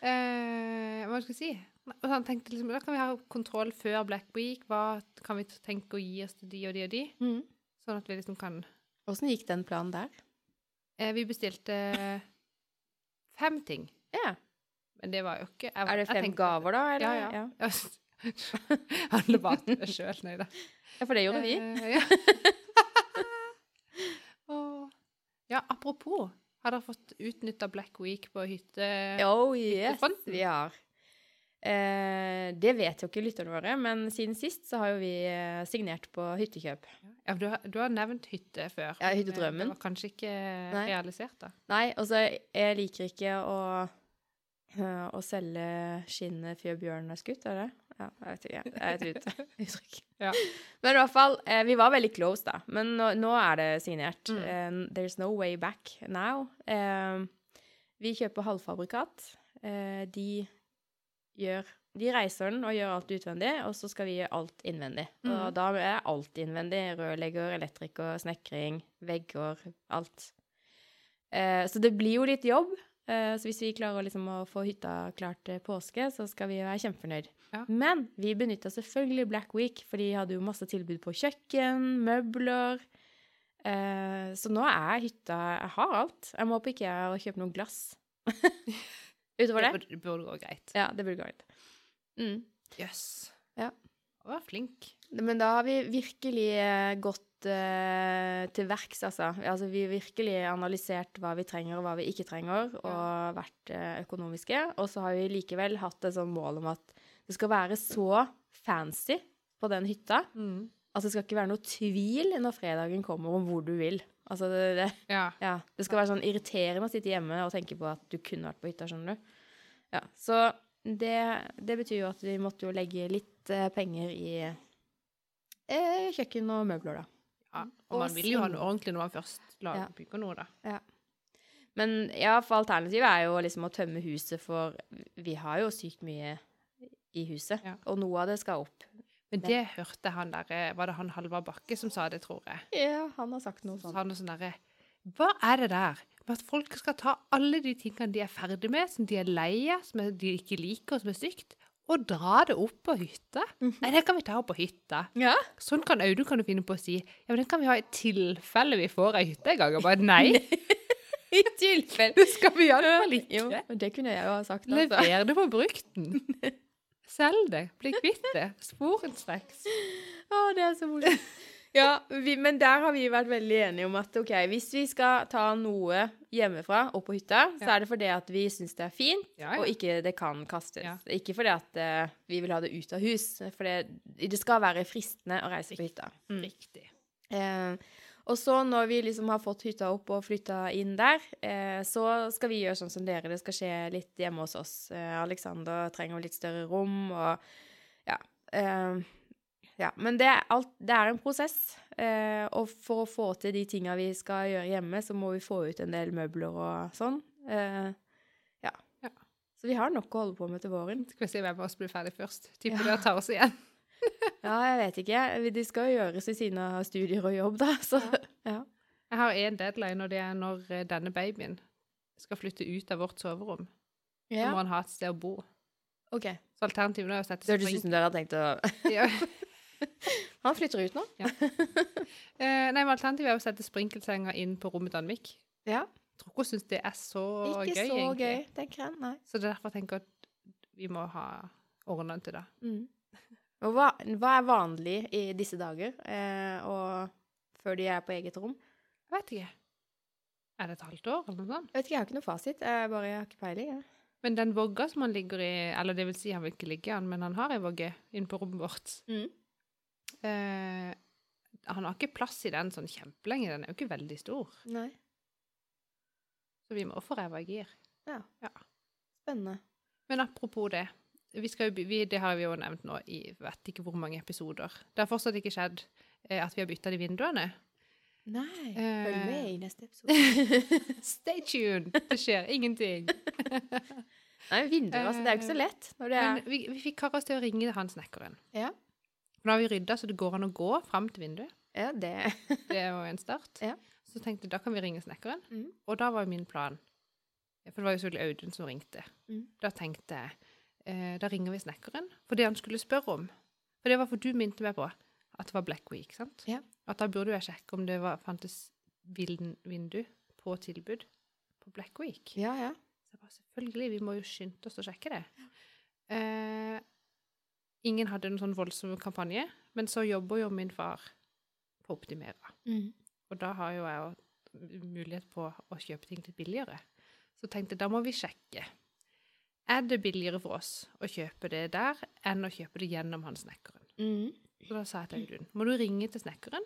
Eh, hva skal jeg si? Og så tenkte liksom, da kan vi ha kontroll før Black Week. Hva kan vi tenke å gi oss til de og de og de? Mm. Sånn at vi liksom kan Åssen gikk den planen der? eh, Vi bestilte fem ting. Ja. Men det var jo ikke jeg, Er det fem tenkte- gaver, da? Eller? ja. ja. Handler bare til meg sjøl, nei da. Ja, for det gjorde vi. Eh, ja. <laughs> Ja, apropos. Har dere fått utnytta Black Week på hytte? Oh yes, Hyttefronten. vi har. Eh, det vet jo ikke lytterne våre, men siden sist så har jo vi eh, signert på hyttekjøp. Ja, du, har, du har nevnt hytte før. Ja, men hyttedrømmen. Det var kanskje ikke realisert, da. Nei, altså, jeg liker ikke å, å selge skinnet før bjørnen er skutt, er det? Ja, jeg vet ikke. Det er <laughs> et uttrykk. Ja. Men i hvert fall, eh, vi var veldig close da. Men nå, nå er det signert. Mm. Eh, there's no way back now. Eh, vi kjøper halvfabrikat. Eh, de gjør De reiser den og gjør alt utvendig, og så skal vi gjøre alt innvendig. Og Mm. da er alt innvendig. Rørlegger, elektriker, snekring, vegger, alt. Eh, så det blir jo litt jobb. Eh, så hvis vi klarer liksom å få hytta klar til påske, så skal vi være kjempefornøyd. Ja. Men vi benytta selvfølgelig Black Week, for de hadde jo masse tilbud på kjøkken, møbler. Eh, så nå er hytta Jeg har alt. Jeg må på IKEA og kjøpe noe glass. <laughs> Utover det? det burde gå greit. Ja, det burde gå greit. Mm. Yes. Ja. Du var flink. Men da har vi virkelig eh, gått eh, til verks, altså. altså. Vi virkelig analysert hva vi trenger og hva vi ikke trenger, og vært uh, økonomiske. Og så har vi likevel hatt et sånn mål om at det skal være så fancy på den hytta. at det skal ikke være noe tvil når fredagen kommer om hvor du vil. Altså det, det, Ja. ja, det skal være sånn irriterende å sitte hjemme og tenke på at du kunne vært på hytta, skjønner du. Ja, så det, det betyr jo at vi måtte jo legge litt eh, penger i eh, kjøkken og møbler, da. Ja. Og Og man vil jo ha noe ordentlig når man først lager Ja. bygger noe, da. Men ja, for alternativet er jo liksom å tømme huset, for vi har jo sykt mye i huset. Ja. Og noe av det skal opp. Men det hørte han der Var det han Halvard Bakke som sa det, tror jeg? Ja, han har sagt noe Så sånt. sa han noe sånn derre Hva er det der med at folk skal ta alle de tingene de er ferdig med, som de er lei av, som de ikke liker, og som er stygt, og dra det opp på hytta? Nei, det kan vi ta opp på hytta. Ja? Sånn kan Audun kan du finne på å si. Ja, men den kan vi ha i tilfelle vi får ei hytte en gang. Og bare <laughs> nei, I tilfelle. det skal vi iallfall Jo, ikke. det kunne jeg jo ha sagt, altså. Lever det på brukten. <laughs> Selg det. Bli kvitt det. Sporenstreks. Å, det er så morsomt. Ja, vi, men der har vi vært veldig enige om at ok, hvis vi skal ta noe hjemmefra opp på hytta, så er det fordi at vi syns det er fint, Ja, og ikke det kan kastes. Ja. Ikke fordi at uh, vi vil ha det ut av hus, for det, det skal være fristende å reise på hytta. Mm. Riktig. Eh, og så når vi liksom har fått hytta opp og flytta inn der, eh, så skal vi gjøre sånn som dere. Det skal skje litt hjemme hos oss. Eh, Alexander trenger litt større rom og ja. Eh, ja. Men det er, alt, det er en prosess. Eh, og for å få til de tinga vi skal gjøre hjemme, så må vi få ut en del møbler og sånn. Eh, ja. Ja. Så vi har nok å holde på med til våren. Skal vi se hvem av oss blir ferdig først. Tipper Ja. det tar oss igjen. <laughs> Ja, jeg vet ikke. Det skal jo gjøres ved siden av studier og jobb, da. Så ja. <laughs> Jeg har én deadline, og det er når eh, denne babyen skal flytte ut av vårt soverom. Så må han ha et sted å bo. OK. Så alternativet er å sette Det høres ut som dere har tenkt å. <laughs> Han flytter ut nå? Eh, nei, men alternativet er å sette sprinkelsenga inn på rommet til Anvik. Ja. Jeg tror ikke hun syns det er så Ikke gøy, så egentlig. gøy, tenker jeg. Nei. Så det er derfor jeg tenker at vi må ha ordna til det. Mm. Og hva, hva er vanlig i disse dager, eh, og før de er på eget rom? Jeg vet ikke. Er det et halvt år, eller noe sånt? Jeg vet ikke, jeg har ikke noe fasit. Jeg bare jeg har ikke peiling. Ja. Men den vogga som han ligger i, eller det vil si han vil ikke ligge i den, men han har ei vogge inne på rommet vårt. Mm. Eh, han har ikke plass i den sånn kjempelenge, den er jo ikke veldig stor. Nei. Så vi må få ræva i gir. Spennende. Men apropos det, vi skal vi, det har vi jo nevnt nå i vet ikke hvor mange episoder. Det har fortsatt ikke skjedd eh, at vi har bytta de vinduene. Nei. Eh. Følg med i neste episode. <laughs> Stay tuned! Det skjer ingenting. <laughs> Nei, vinduer, altså. Det er jo ikke så lett når det er Men vi, vi fikk Karas til å ringe han snekkeren. Ja. For Nå har vi rydda så det går an å gå fram til vinduet. Ja, det <laughs> Det er jo en start. Ja. Så tenkte jeg da kan vi ringe snekkeren. Mm. Og da var jo min plan For det var jo selvfølgelig Audun som ringte. Mm. Da tenkte jeg eh, da ringer vi snekkeren for det han skulle spørre om. For det var for du minte meg på at det var Black Week, sant? Ja. At da burde jeg sjekke om det var, fantes vindu på tilbud på Black Week. Ja, ja. Så jeg bare, selvfølgelig, vi må jo skynde oss å sjekke det. Eh, ingen hadde en sånn voldsom kampanje, men så jobber jo min far på Optimera. Mm. Og da har jo jeg mulighet på å kjøpe ting litt billigere. Så tenkte jeg, da må vi sjekke. Er det billigere for oss å kjøpe det der enn å kjøpe det gjennom han snekkeren? Mm. Så da sa jeg til Audun, må du ringe til snekkeren,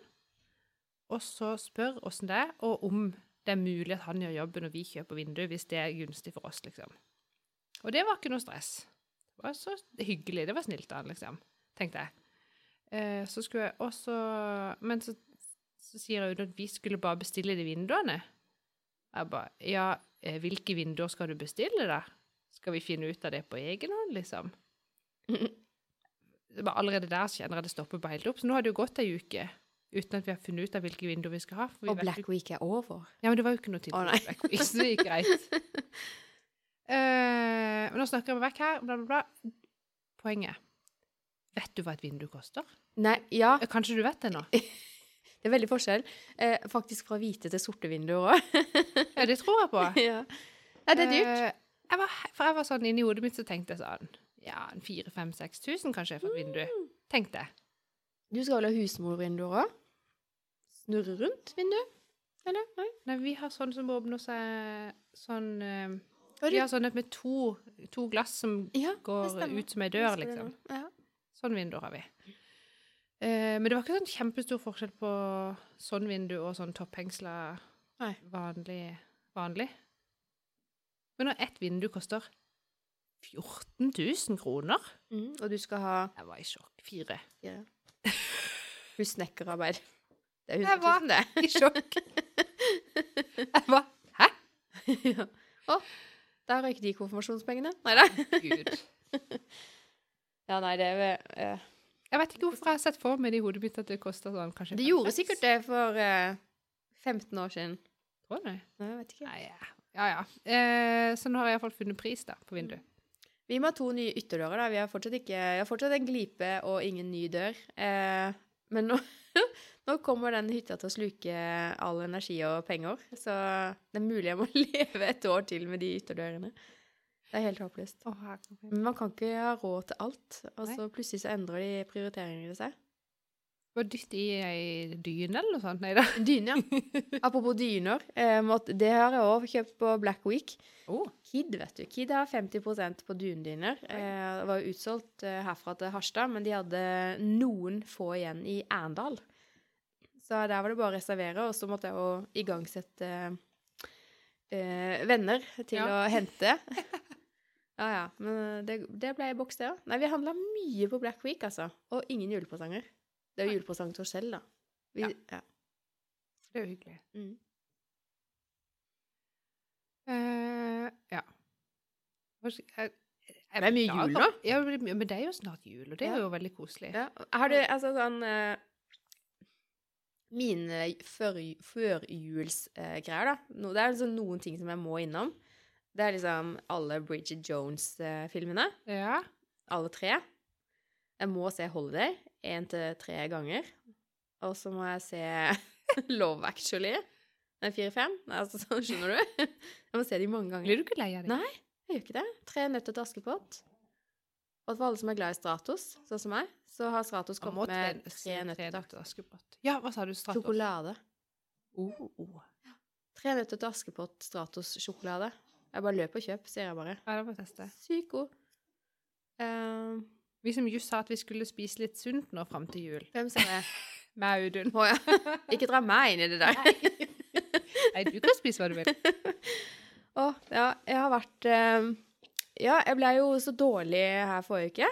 og så spør åssen det er, og om det er mulig at han gjør jobben og vi kjøper vindu, hvis det er gunstig for oss, liksom. Og det var ikke noe stress. Det var så hyggelig, det var snilt av han, liksom, tenkte jeg. Eh, så skulle jeg også, men så, så sier hun at vi skulle bare bestille de vinduene. Jeg bare, ja, eh, hvilke vinduer skal du bestille da? Skal vi finne ut av det på egen hånd, liksom? det var allerede der så kjenner jeg det stopper bare helt opp. Så nå har det jo gått ei uke uten at vi har funnet ut av hvilke vinduer vi skal ha. vi Og Black Week er over. Ja, men det var jo ikke noe tid tilbud oh, Black Week, så det gikk greit. <laughs> Men nå snakker jeg meg vekk her, bla, bla, bla. Poenget. Vet du hva et vindu koster? Nei, ja, Eh, Kanskje du vet det nå? <laughs> det er veldig forskjell. Uh, faktisk fra hvite til sorte vinduer òg. <laughs> Ja, det tror jeg på. <laughs> ja. ja, det er dyrt. Uh, jeg var, for jeg var sånn, inni hodet mitt så tenkte jeg sånn, ja, en 4-5-6 000 kanskje for et vindu. Tenkte jeg. Du skal vel ha husmorvinduer òg? Snurre rundt vinduet? Eller? Nei? Nei, vi har sånn som åpner seg sånn har sånn et med to, to glass som Ja, går ut som ei dør, liksom. Ja. Sånn vindu har vi. Eh, men det var ikke sånn kjempestor forskjell på sånn vindu og sånn topphengsla vanlig, vanlig. Men når ett vindu koster 14 000 kroner Mm, og du skal ha Jeg var i sjokk. Fire. Fire. Hun <laughs> snekkerarbeid. Det er 100 000, det. I sjokk. <laughs> Jeg var Hæ? ja. Å, der røyk de konfirmasjonspengene. Nei da. Gud. <laughs> Ja, nei, det er uh, Jeg vet ikke hvorfor jeg har sett for meg det i hodet mitt at det koster sånn kanskje Det gjorde sikkert det for uh, 15 år siden. Tror jeg. Nei, jeg vet ikke. Nei, ja. Ja, ja. Eh, så nå har jeg iallfall funnet pris da, på vinduet. Vi må ha to nye ytterdører. da. Vi har fortsatt, ikke, vi har fortsatt en glipe og ingen ny dør. Eh, men nå, nå kommer den hytta til å sluke all energi og penger. Så det er mulig jeg må <laughs> leve et år til med de ytterdørene. Det er helt håpløst. Men man kan ikke ha råd til alt. Og så plutselig så endrer de prioriteringene seg. Bare dytte i ei dyne eller noe sånt? Nei da. <laughs> Dyne, ja. Apropos dyner. Eh, det har jeg òg kjøpt på Black Week. Oh. Kid, vet du. Kid har 50% på dundyner. Eh, det var jo utsolgt eh, herfra til Harstad, men de hadde noen få igjen i Arendal. Så der var det bare å reservere, og så måtte jeg jo igangsette eh, venner til Ja. å hente. ja, ja. Men det, det ble i boks, det òg. Nei, vi handla mye på Black Week, altså. Og ingen julepresanger. Det er jo julepresang til oss selv, da. Vi, Ja. ja. Det er jo hyggelig. Mm. Uh, ja. Jeg- Det er mye jul nå. Ja, men det er jo snart jul, og det Ja. er jo veldig koselig. Ja. Har du altså sånn eh, Mine før- førjulsgreier, da. No, det er liksom noen ting som jeg må innom. Det er liksom alle Bridget Jones-filmene. Ja. Alle tre. Jeg må se Holiday én til tre ganger. Og så må jeg se <laughs> Love Actually. Nei, fire-fem. Altså, <laughs> skjønner du? Jeg må se de mange ganger. Blir du ikke lei av det? Nei. Jeg gjør ikke det. Tre nøtter til Askepott. Og for alle som er glad i Stratos, sånn som meg, så har Stratos kommet med tre- nøtter Askepott. Ja, hva sa du? Stratos? sjokolade. Oh, oh. Tre nøtter til Askepott Stratos-sjokolade. Jeg bare løp og kjøp, sier jeg bare. Ja, det var teste. Sykt god. Uh, Vi som just sa at vi skulle spise litt sunt nå fram til jul. hvem sa det? <laughs> Med Audun. Oh, ja. <laughs> Ikke dra meg inn i det der. Nei, du kan spise hva du vil. <laughs> Å, ja, jeg har vært eh, Ja, jeg ble jo så dårlig her forrige uke.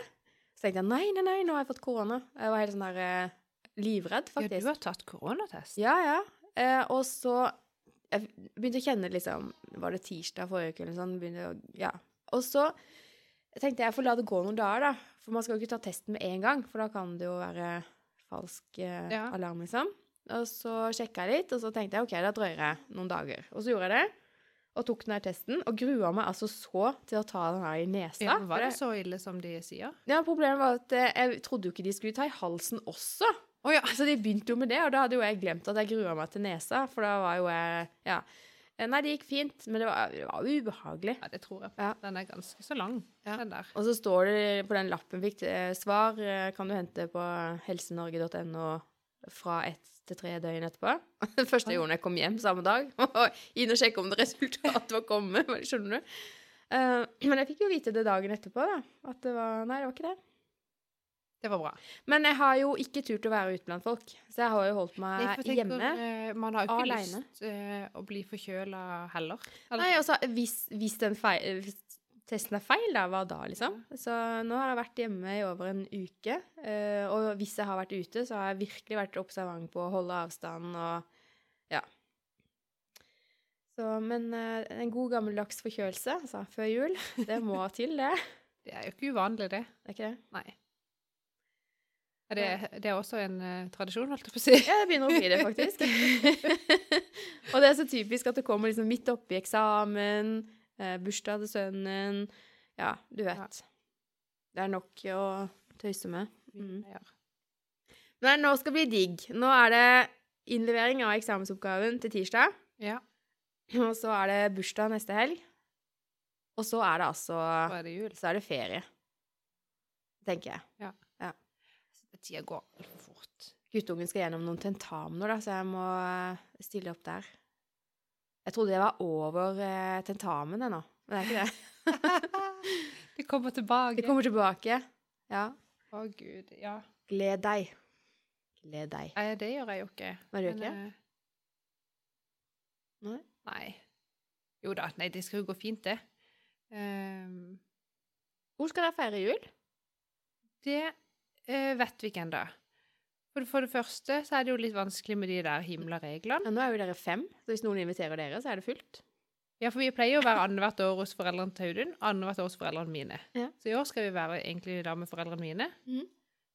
Så tenkte jeg nei, nei, nei, nå har jeg fått korona. Jeg var helt sånn der eh, livredd, Ja, du har tatt koronatest. Ja, ja. Eh, og så Jeg begynte å kjenne liksom Var det tirsdag forrige uke eller sånn? Begynte å, ja. Og så tenkte jeg jeg får la det gå noen dager, da. For man skal jo ikke ta testen med en gang, for da kan det jo være falsk eh, Ja. alarm, liksom. Og så sjekka jeg litt, og så tenkte jeg OK, da drøyer jeg noen dager. Og så gjorde jeg det. Og tok den her testen, og grua meg altså så til å ta den her i nesa. Ja, var det så ille som de sier? ja, problemet var at eh, jeg trodde jo ikke de skulle ta i halsen også. Oh, ja. Så de begynte jo med det, og da hadde jo jeg glemt at jeg grua meg til nesa, for da var jo jeg Ja. Eh, Nei, det gikk fint, men det var, det var ubehagelig. Ja, det tror jeg. Ja. Den er ganske så lang, Ja. den der. Og så står det på den lappen fikk eh, svar kan du hente på helsenorge.no fra ett til tre døgn etterpå. <laughs> Det første jeg gjorde når jeg kom hjem samme dag, <laughs> var inn og sjekke om det <laughs> resultatet var kommet. Skjønner du? Eh, men jeg fikk jo vite det dagen etterpå, da. At det var Nei, det var ikke det. Det var bra. Men jeg har jo ikke turt å være ute blant folk, så jeg har jo holdt meg Nei, tenker, hjemme. eh, man har jo ikke alene. lyst eh, å bli forkjøla heller. Eller- Nei, altså, hvis, hvis, den feil, hvis testen er feil, da, hva da, liksom? Så nå har jeg vært hjemme i over en uke, eh, og hvis jeg har vært ute, så har jeg virkelig vært observant på å holde avstand og ja. Så, men eh, en god gammeldags forkjølelse, altså, før jul, <laughs> det må til, det. Det er jo ikke uvanlig, det. Det er ikke det? Nei. Er det, det er også en uh, tradisjon, holdt jeg på å si. Ja, det begynner å bli det, faktisk. <laughs> <laughs> og det er så typisk at det kommer liksom midt oppi eksamen, eh, bursdag til sønnen. Ja, du vet. Det er nok å tøyse med. Mm. Ja. Men nå skal det bli digg. Nå er det innlevering av eksamensoppgaven til tirsdag. ja. <clears throat> Og så er det bursdag neste helg. Og så er det altså Så det jul. Så er det ferie. Tenker jeg. Tida går altfor fort. Guttungen skal gjennom noen tentamener, da, så jeg må eh, stille opp der. Jeg trodde det var over eh, tentamen ennå, men det er ikke det. <laughs> det kommer tilbake. Det kommer tilbake. Ja. Å, gud. Ja. Gled deg. Gled deg. Nei, det gjør jeg jo ikke. Nei, det gjør ikke? eh, Nei? Nei. Jo da, nei, det skal jo gå fint, det. Um, Hvor skal dere feire jul? det uh, vet vi ikke ennå. For, for det første så er det jo litt vanskelig med de der himla reglene. Ja, nå er jo dere fem, så hvis noen inviterer dere, så er det fullt. Ja, for vi pleier å være annethvert år hos foreldrene til Audun, annethvert år hos foreldrene mine. Ja. Så i år skal vi være egentlig da med foreldrene mine. Mm.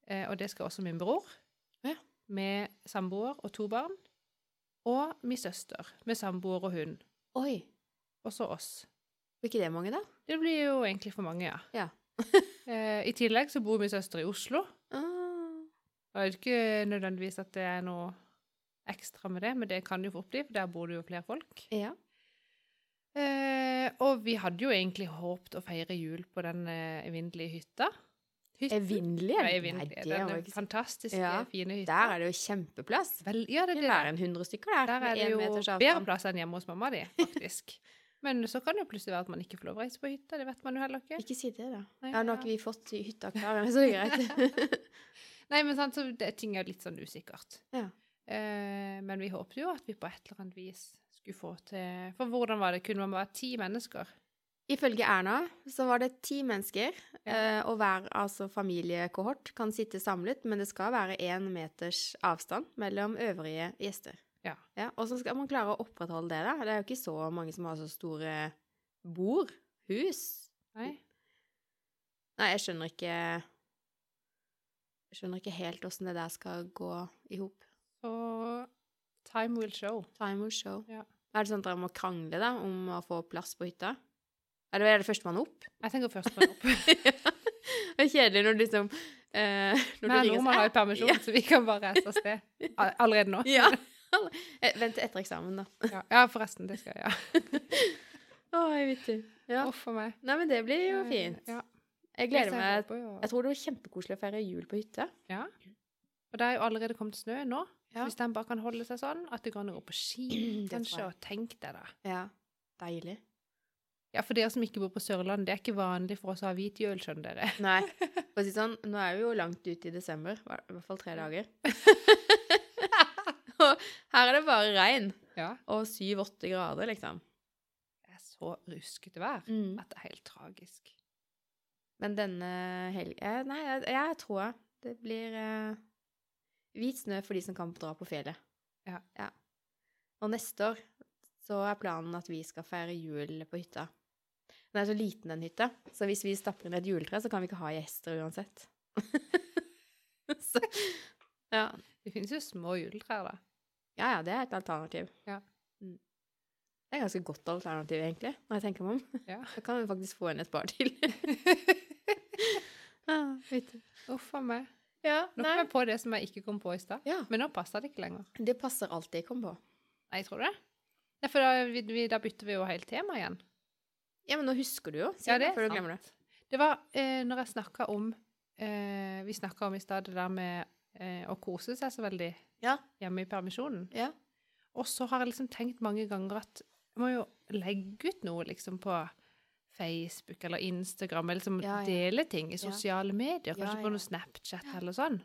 Eh, og det skal også min bror. Ja. Med samboer og to barn. Og min søster med samboer og hund. Oi. Og så oss. Blir ikke det mange, da? Det blir jo egentlig for mange, ja. Ja. <laughs> eh, I tillegg så bor min søster i Oslo. Ah. Og det er ikke nødvendigvis at det er noe ekstra med det, men det kan det jo fort bli, for der bor det jo flere folk. Ja. Eh, og vi hadde jo egentlig håpet å feire jul på den eh, evinnelige hytta. Evinnelige? Ja, Nei, det er Den ikke fantastiske, Ja, fine hytta. Der er det jo kjempeplass. Vel, ja, det Det er det. er en hundre stykker der. Der er det jo bedre plass enn hjemme hos mamma di, faktisk. <laughs> Men så kan det jo plutselig være at man ikke får lov å reise på hytta. Det vet man jo heller ikke. Ikke si det, da. Nei, Ja, nå har ikke vi fått hytta klar, så det er <laughs> greit. Nei, men sant, så det, ting er litt sånn usikkert. Ja. Eh, men vi håpet jo at vi på et eller annet vis skulle få til For hvordan var det? Kunne man være ti mennesker? Ifølge Erna så var det ti mennesker, Ja. eh, og hver altså familiekohort kan sitte samlet, men det skal være én meters avstand mellom øvrige gjester. Ja. Ja, og så skal man klare å opprettholde det, da. Det er jo ikke så mange som har så store bord, hus. Nei? Nei, jeg skjønner ikke skjønner ikke helt åssen det der skal gå i hop. Og time will show. Time will show. Ja. Er det sånn at dere må krangle da, om å få plass på hytta? Eller er det førstemann opp? Jeg tenker førstemann opp. ja. <laughs> Det er kjedelig når du liksom eh, når Men nordmenn har jo permisjon, permisjon, så vi kan bare reise av sted allerede nå. Ja. <laughs> Eh, Vent til etter eksamen, da. Ja, ja forresten. Det skal jeg gjøre. <laughs> Å, jeg vet ikke. Ja. Uff a meg. Nei, men det blir jo fint. Ja. Jeg gleder meg. Jeg tror det var kjempekoselig å feire jul på hytta. Ja. Og det er jo allerede kommet snø nå. Ja. Hvis den bare kan holde seg sånn, at det går an å gå på ski, <clears throat> kanskje, og tenk deg da. Ja. Deilig. Ja, for dere som ikke bor på Sørlandet, det er ikke vanlig for oss å ha hvit jul, skjønner dere. <laughs> Nei, <laughs> for å si sånn, nå er vi jo langt ute i desember, i hvert fall tre dager. <laughs> og her er det bare regn Ja. og syv-åtte grader, liksom. Det er så ruskete vær Mm. at det er helt tragisk. Men denne helgen Nei, jeg, jeg tror det blir uh, hvit snø for de som kan dra på fjellet. Ja. Og neste år så er planen at vi skal feire jul på hytta. Den er så liten, den hytta, så hvis vi stapper ned et juletre, så kan vi ikke ha gjester uansett. <laughs> så, ja. Det finnes jo små juletrær, da. ja, ja, det er et alternativ. Ja. Mm. Det er et ganske godt alternativ, egentlig, når jeg tenker meg om. Ja. Da kan vi faktisk få inn et par til. <laughs> ah. Uff a meg. Ja, Nå kom jeg på det som jeg ikke kom på i stad. Ja, Men nå passer det ikke lenger. det passer alt jeg kom på. Nei, tror du det? Ja, for da, vi, vi, da bytter vi jo helt tema igjen. Ja, men nå husker du jo. Ja, det er sant. det. Det var eh, når jeg snakka om eh, Vi snakka om i stad det der med eh, å kose seg så veldig Ja. hjemme i permisjonen. Ja. Og så har jeg liksom tenkt mange ganger at jeg må jo legge ut noe liksom på Facebook eller Instagram, eller liksom Ja, ja. dele ting i sosiale medier, kanskje på noe Snapchat eller sånn.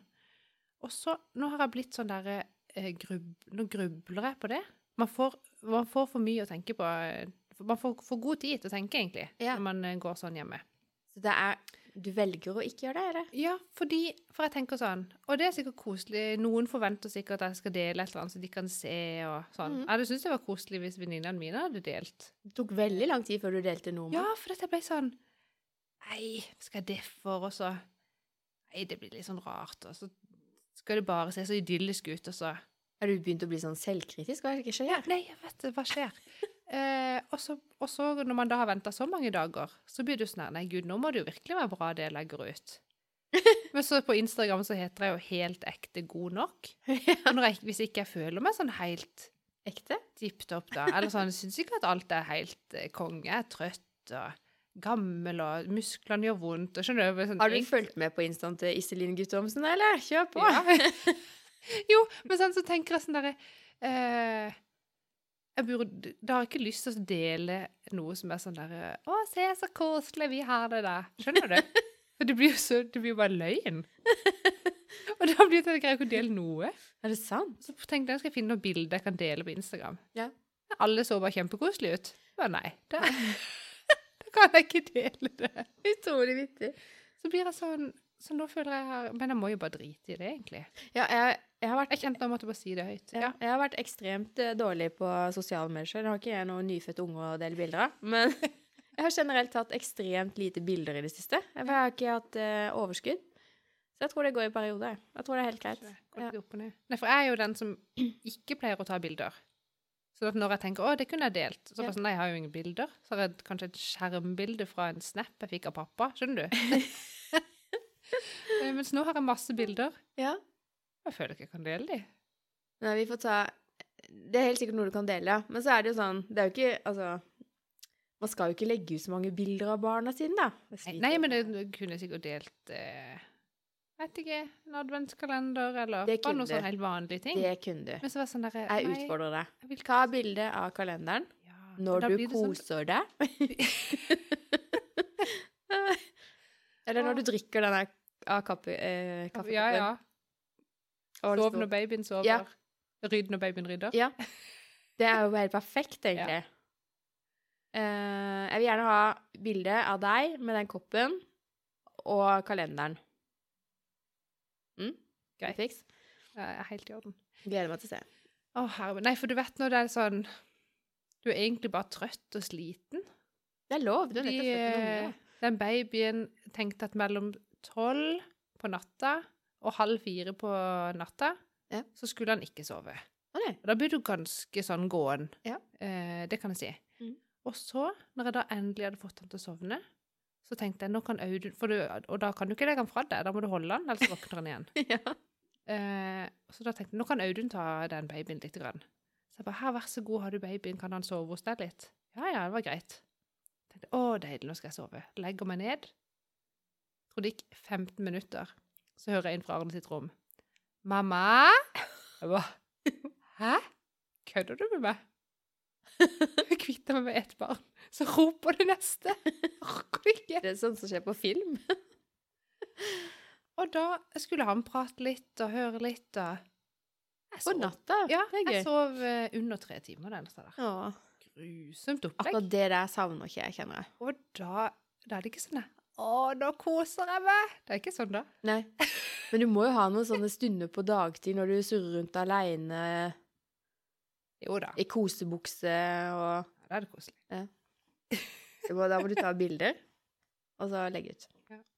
Og så, nå har jeg blitt sånn derre eh, grub, Nå grubler jeg på det. Man får, man får for mye å tenke på. eh, Man får for god tid til å tenke, egentlig, når man eh, går sånn hjemme. Så det er Du velger å ikke gjøre det, eller? Ja, fordi For jeg tenker sånn Og det er sikkert koselig. Noen forventer sikkert at jeg skal dele et eller annet så de kan se og sånn. Mm. Jeg hadde syntes det var koselig hvis venninnene mine hadde delt. Det tok veldig lang tid før du delte noe med Ja, for dette ble sånn Nei, skal jeg det for? Og så Nei, det blir litt sånn rart. Og så skal det bare se så idyllisk ut, og så Har du begynt å bli sånn selvkritisk? Hva er det som skjer? Ja, nei, jeg vet det. Hva skjer? <laughs> Eh, og, så, når man da har venta så mange dager, så blir det jo sånn her Nei, gud, nå må det jo virkelig være bra, det jeg legger ut. <laughs> Men så på Instagram så heter jeg jo helt ekte god nok. Og jeg, hvis ikke jeg føler meg sånn helt Ekte? tipp topp, da Eller sånn, jeg syns ikke at alt er helt eh, konge. Jeg er trøtt og gammel, og musklene gjør vondt. Og skjønner du? Sånn, Har du egentlig- fulgt med på instaen til Iselin Guttormsen, eller? Kjør på! Ja. <laughs> jo, men sånn så tenker jeg sånn derre eh, jeg burde, Da har jeg ikke lyst til å dele noe som er sånn derre Å, se så koselig vi har det der. Skjønner du? <laughs> For det blir jo så, det blir jo bare løgn. Og da blir det at jeg greier ikke å dele noe. Er det sant? Så tenkte jeg skal jeg finne noen bilder jeg kan dele på Instagram. Ja. Alle så bare kjempekoselige ut. Men nei, da, <laughs> <laughs> da kan jeg ikke dele det. Utrolig vittig. Så blir jeg sånn Så nå føler jeg her Men jeg må jo bare drite i det, egentlig. Ja, jeg, jeg har vært Jeg kjente jeg måtte bare si det høyt. Ja, jeg har vært ekstremt eh, dårlig på sosiale medier. Jeg har ikke jeg noen nyfødte unger å dele bilder av. Men <laughs> jeg har generelt tatt ekstremt lite bilder i det siste. Jeg har ikke hatt eh, overskudd. Så jeg tror det går i perioder. Jeg tror det er helt greit. Ja. Nei, for jeg er jo den som <clears throat> ikke pleier å ta bilder. Så når jeg tenker 'å, det kunne jeg delt', så bare sånn, nei, jeg har jo ingen bilder. Så har jeg kanskje et skjermbilde fra en snap jeg fikk av pappa. Skjønner du? <laughs> <laughs> Eh, Mens nå har jeg masse bilder. Ja. Jeg føler ikke jeg kan dele de. Nei, vi får ta Det er helt sikkert noe du kan dele, ja. Men så er det jo sånn Det er jo ikke Altså Man skal jo ikke legge ut så mange bilder av barna sine, da. Nei, men det kunne jeg sikkert delt eh, Vet ikke. En adventskalender, eller Det bare noen sånn helt vanlige ting. Det kunne du. Men så var det sånn der, Jeg nei, utfordrer deg. vil Ta bilde av kalenderen Ja, når du koser sånn- koser deg. <laughs> Eller når du drikker denne av kaffe, eh, kaffekoppen. Ja, ja. Det Sov når babyen sover. Ja. Rydd når babyen rydder. Ja. Det er jo helt perfekt, egentlig. Eh, jeg vil gjerne ha bilde av deg med den koppen og kalenderen. Mm? Greit. Fiks? Ja, jeg er helt i orden. Gleder meg til å se. Å, herre Nei, for du vet når det er sånn Du er egentlig bare trøtt og sliten. Det er lov. Du er nettopp født med eh, unge. den babyen tenkte at mellom tolv på natta og halv fire på natta, Ja. så skulle han ikke sove. Nei. Og da blir du ganske sånn gåen. Ja. Eh, det kan jeg si. Mm. Og så, når jeg da endelig hadde fått han til å sovne, så tenkte jeg nå kan Audun for du, Og da kan du ikke legge han fra deg, da må du holde han, ellers våkner han igjen. <laughs> ja. Eh, så da tenkte jeg nå kan Audun ta den babyen litt. Grann. Så jeg bare her, vær så god, har du babyen, kan han sove hos deg litt? Ja, ja, det var greit. Jeg tenkte, å, deilig, nå skal jeg sove. Legger meg ned. Tror det gikk 15 minutter, så hører jeg inn fra Arne sitt rom. Mamma? Jeg bare, hæ? Kødder du med meg? <laughs> Jeg kvitter meg med ett barn, så roper det neste. Orker ikke. Det er sånn som skjer på film. Og da skulle han prate litt og høre litt, og På natta. Ja, det jeg sov eh, under tre timer den natta der. Ja. Grusomt opplegg. Akkurat det der savner ikke jeg, kjenner jeg. Og da, da er det ikke sånn der, Å, nå koser jeg meg! Det er ikke sånn, da. Nei. Men du må jo ha noen sånne stunder på dagtid når du surrer rundt aleine Jo da. i kosebukse og Ja, da er det koselig. det må, Da må du ta bilder, og så legge ut.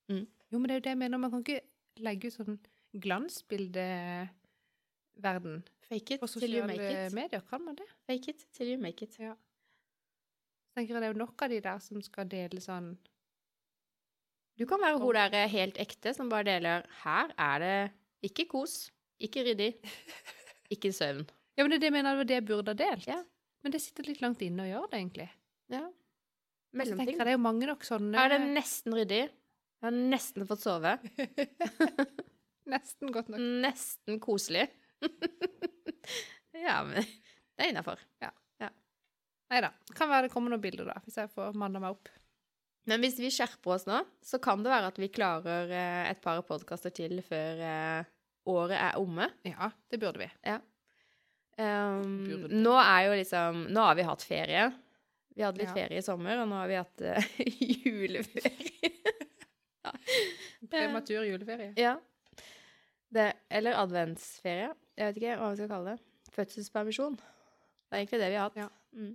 Jo, men det er jo det jeg mener. Man kan ikke legge ut sånn glansbildeverden Fake it på till you sosiale make it. medier. Kan man det? Fake it till you make it. Så tenker jeg det er jo nok av de der som skal dele sånn Du kan være hun der eh, helt ekte som bare deler Her er det ikke kos, ikke ryddig, <laughs> ikke søvn. Ja, men det det mener jeg var det jeg burde ha delt. Ja. Men det sitter litt langt inne å gjøre det, egentlig. Ja. Mellomting. jeg det er jo mange nok sånne er det nesten ryddig. Jeg har nesten fått sove. <laughs> Nesten godt nok. Nesten koselig. <laughs> ja, men det er innafor. Nei da. Kan være det kommer noen bilder, da, hvis jeg får manna meg opp. Men hvis vi skjerper oss nå, så kan det være at vi klarer eh, et par podkaster til før eh, året er omme. Ja, det burde vi. Um, Burde. nå er jo liksom Nå har vi hatt ferie. Vi hadde litt Ja. ferie i sommer, og nå har vi hatt uh, <laughs> juleferie. <laughs> Prematur juleferie. ja. Det, eller adventsferie. Jeg vet ikke hva vi skal kalle det. Fødselspermisjon. Det er egentlig det vi har hatt. Ja. Mm.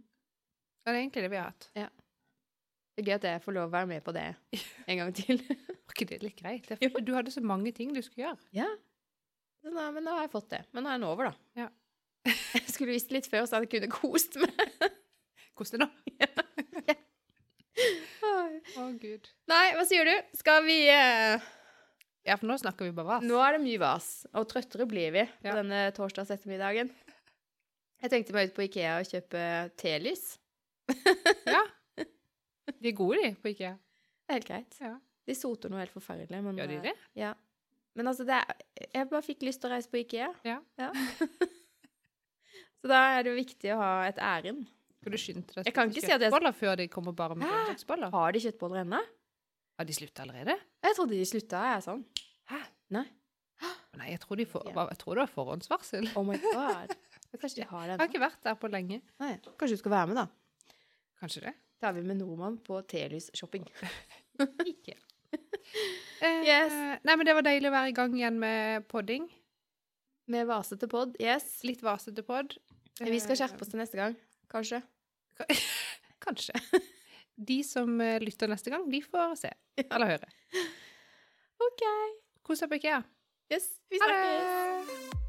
Det er egentlig det vi har hatt. Det er gøy at jeg får lov å være med på det en gang til. <laughs> Var ikke det litt greit? Du hadde så mange ting du skulle gjøre. ja. Nå, men da har jeg fått det. Men nå er den over, da. Ja. <laughs> Jeg skulle visst litt før, så jeg kunne kost meg. <laughs> Kos deg nå. Å, gud. Nei, hva sier du? Skal vi uh... Ja, for nå snakker vi bare vas. Nå er det mye vas, og trøttere blir vi på Ja. denne torsdags ettermiddagen. Jeg tenkte meg ut på Ikea og kjøpe telys. Ja. De er gode, de, på IKEA. Det er helt greit. Ja. De soter noe helt forferdelig, men Gjør de eh, det? Ja. Men altså, det er, jeg bare fikk lyst til å reise på Ikea. Ja. <laughs> Så da er det jo viktig å ha et ærend. Skulle skyndt deg at jeg- kjøttboller før de kommer bare med kjøttboller. Har de kjøttboller ennå? Har de slutta allerede? Jeg trodde de slutta, jeg, sånn. Hæ? Nei. <gasps> Nei, jeg tror, de får, Ja. jeg tror det var forhåndsvarsel. Oh my god. <laughs> Kanskje de har det Jeg har ikke vært der på lenge. Nei. Kanskje du skal være med, da? Kanskje det? Da er vi med nordmann på telys-shopping. <laughs> Ikke. <laughs> Eh, Nei, men det var deilig å være i gang igjen med podding. Med vasete pod. Yes. Litt vasete podd. Vi skal skjerpe oss til neste gang. Kanskje. <laughs> Kanskje. De som eh, lytter neste gang, de får se. Eller høre. OK. Kos deg på IKEA. Yes, vi snakkes.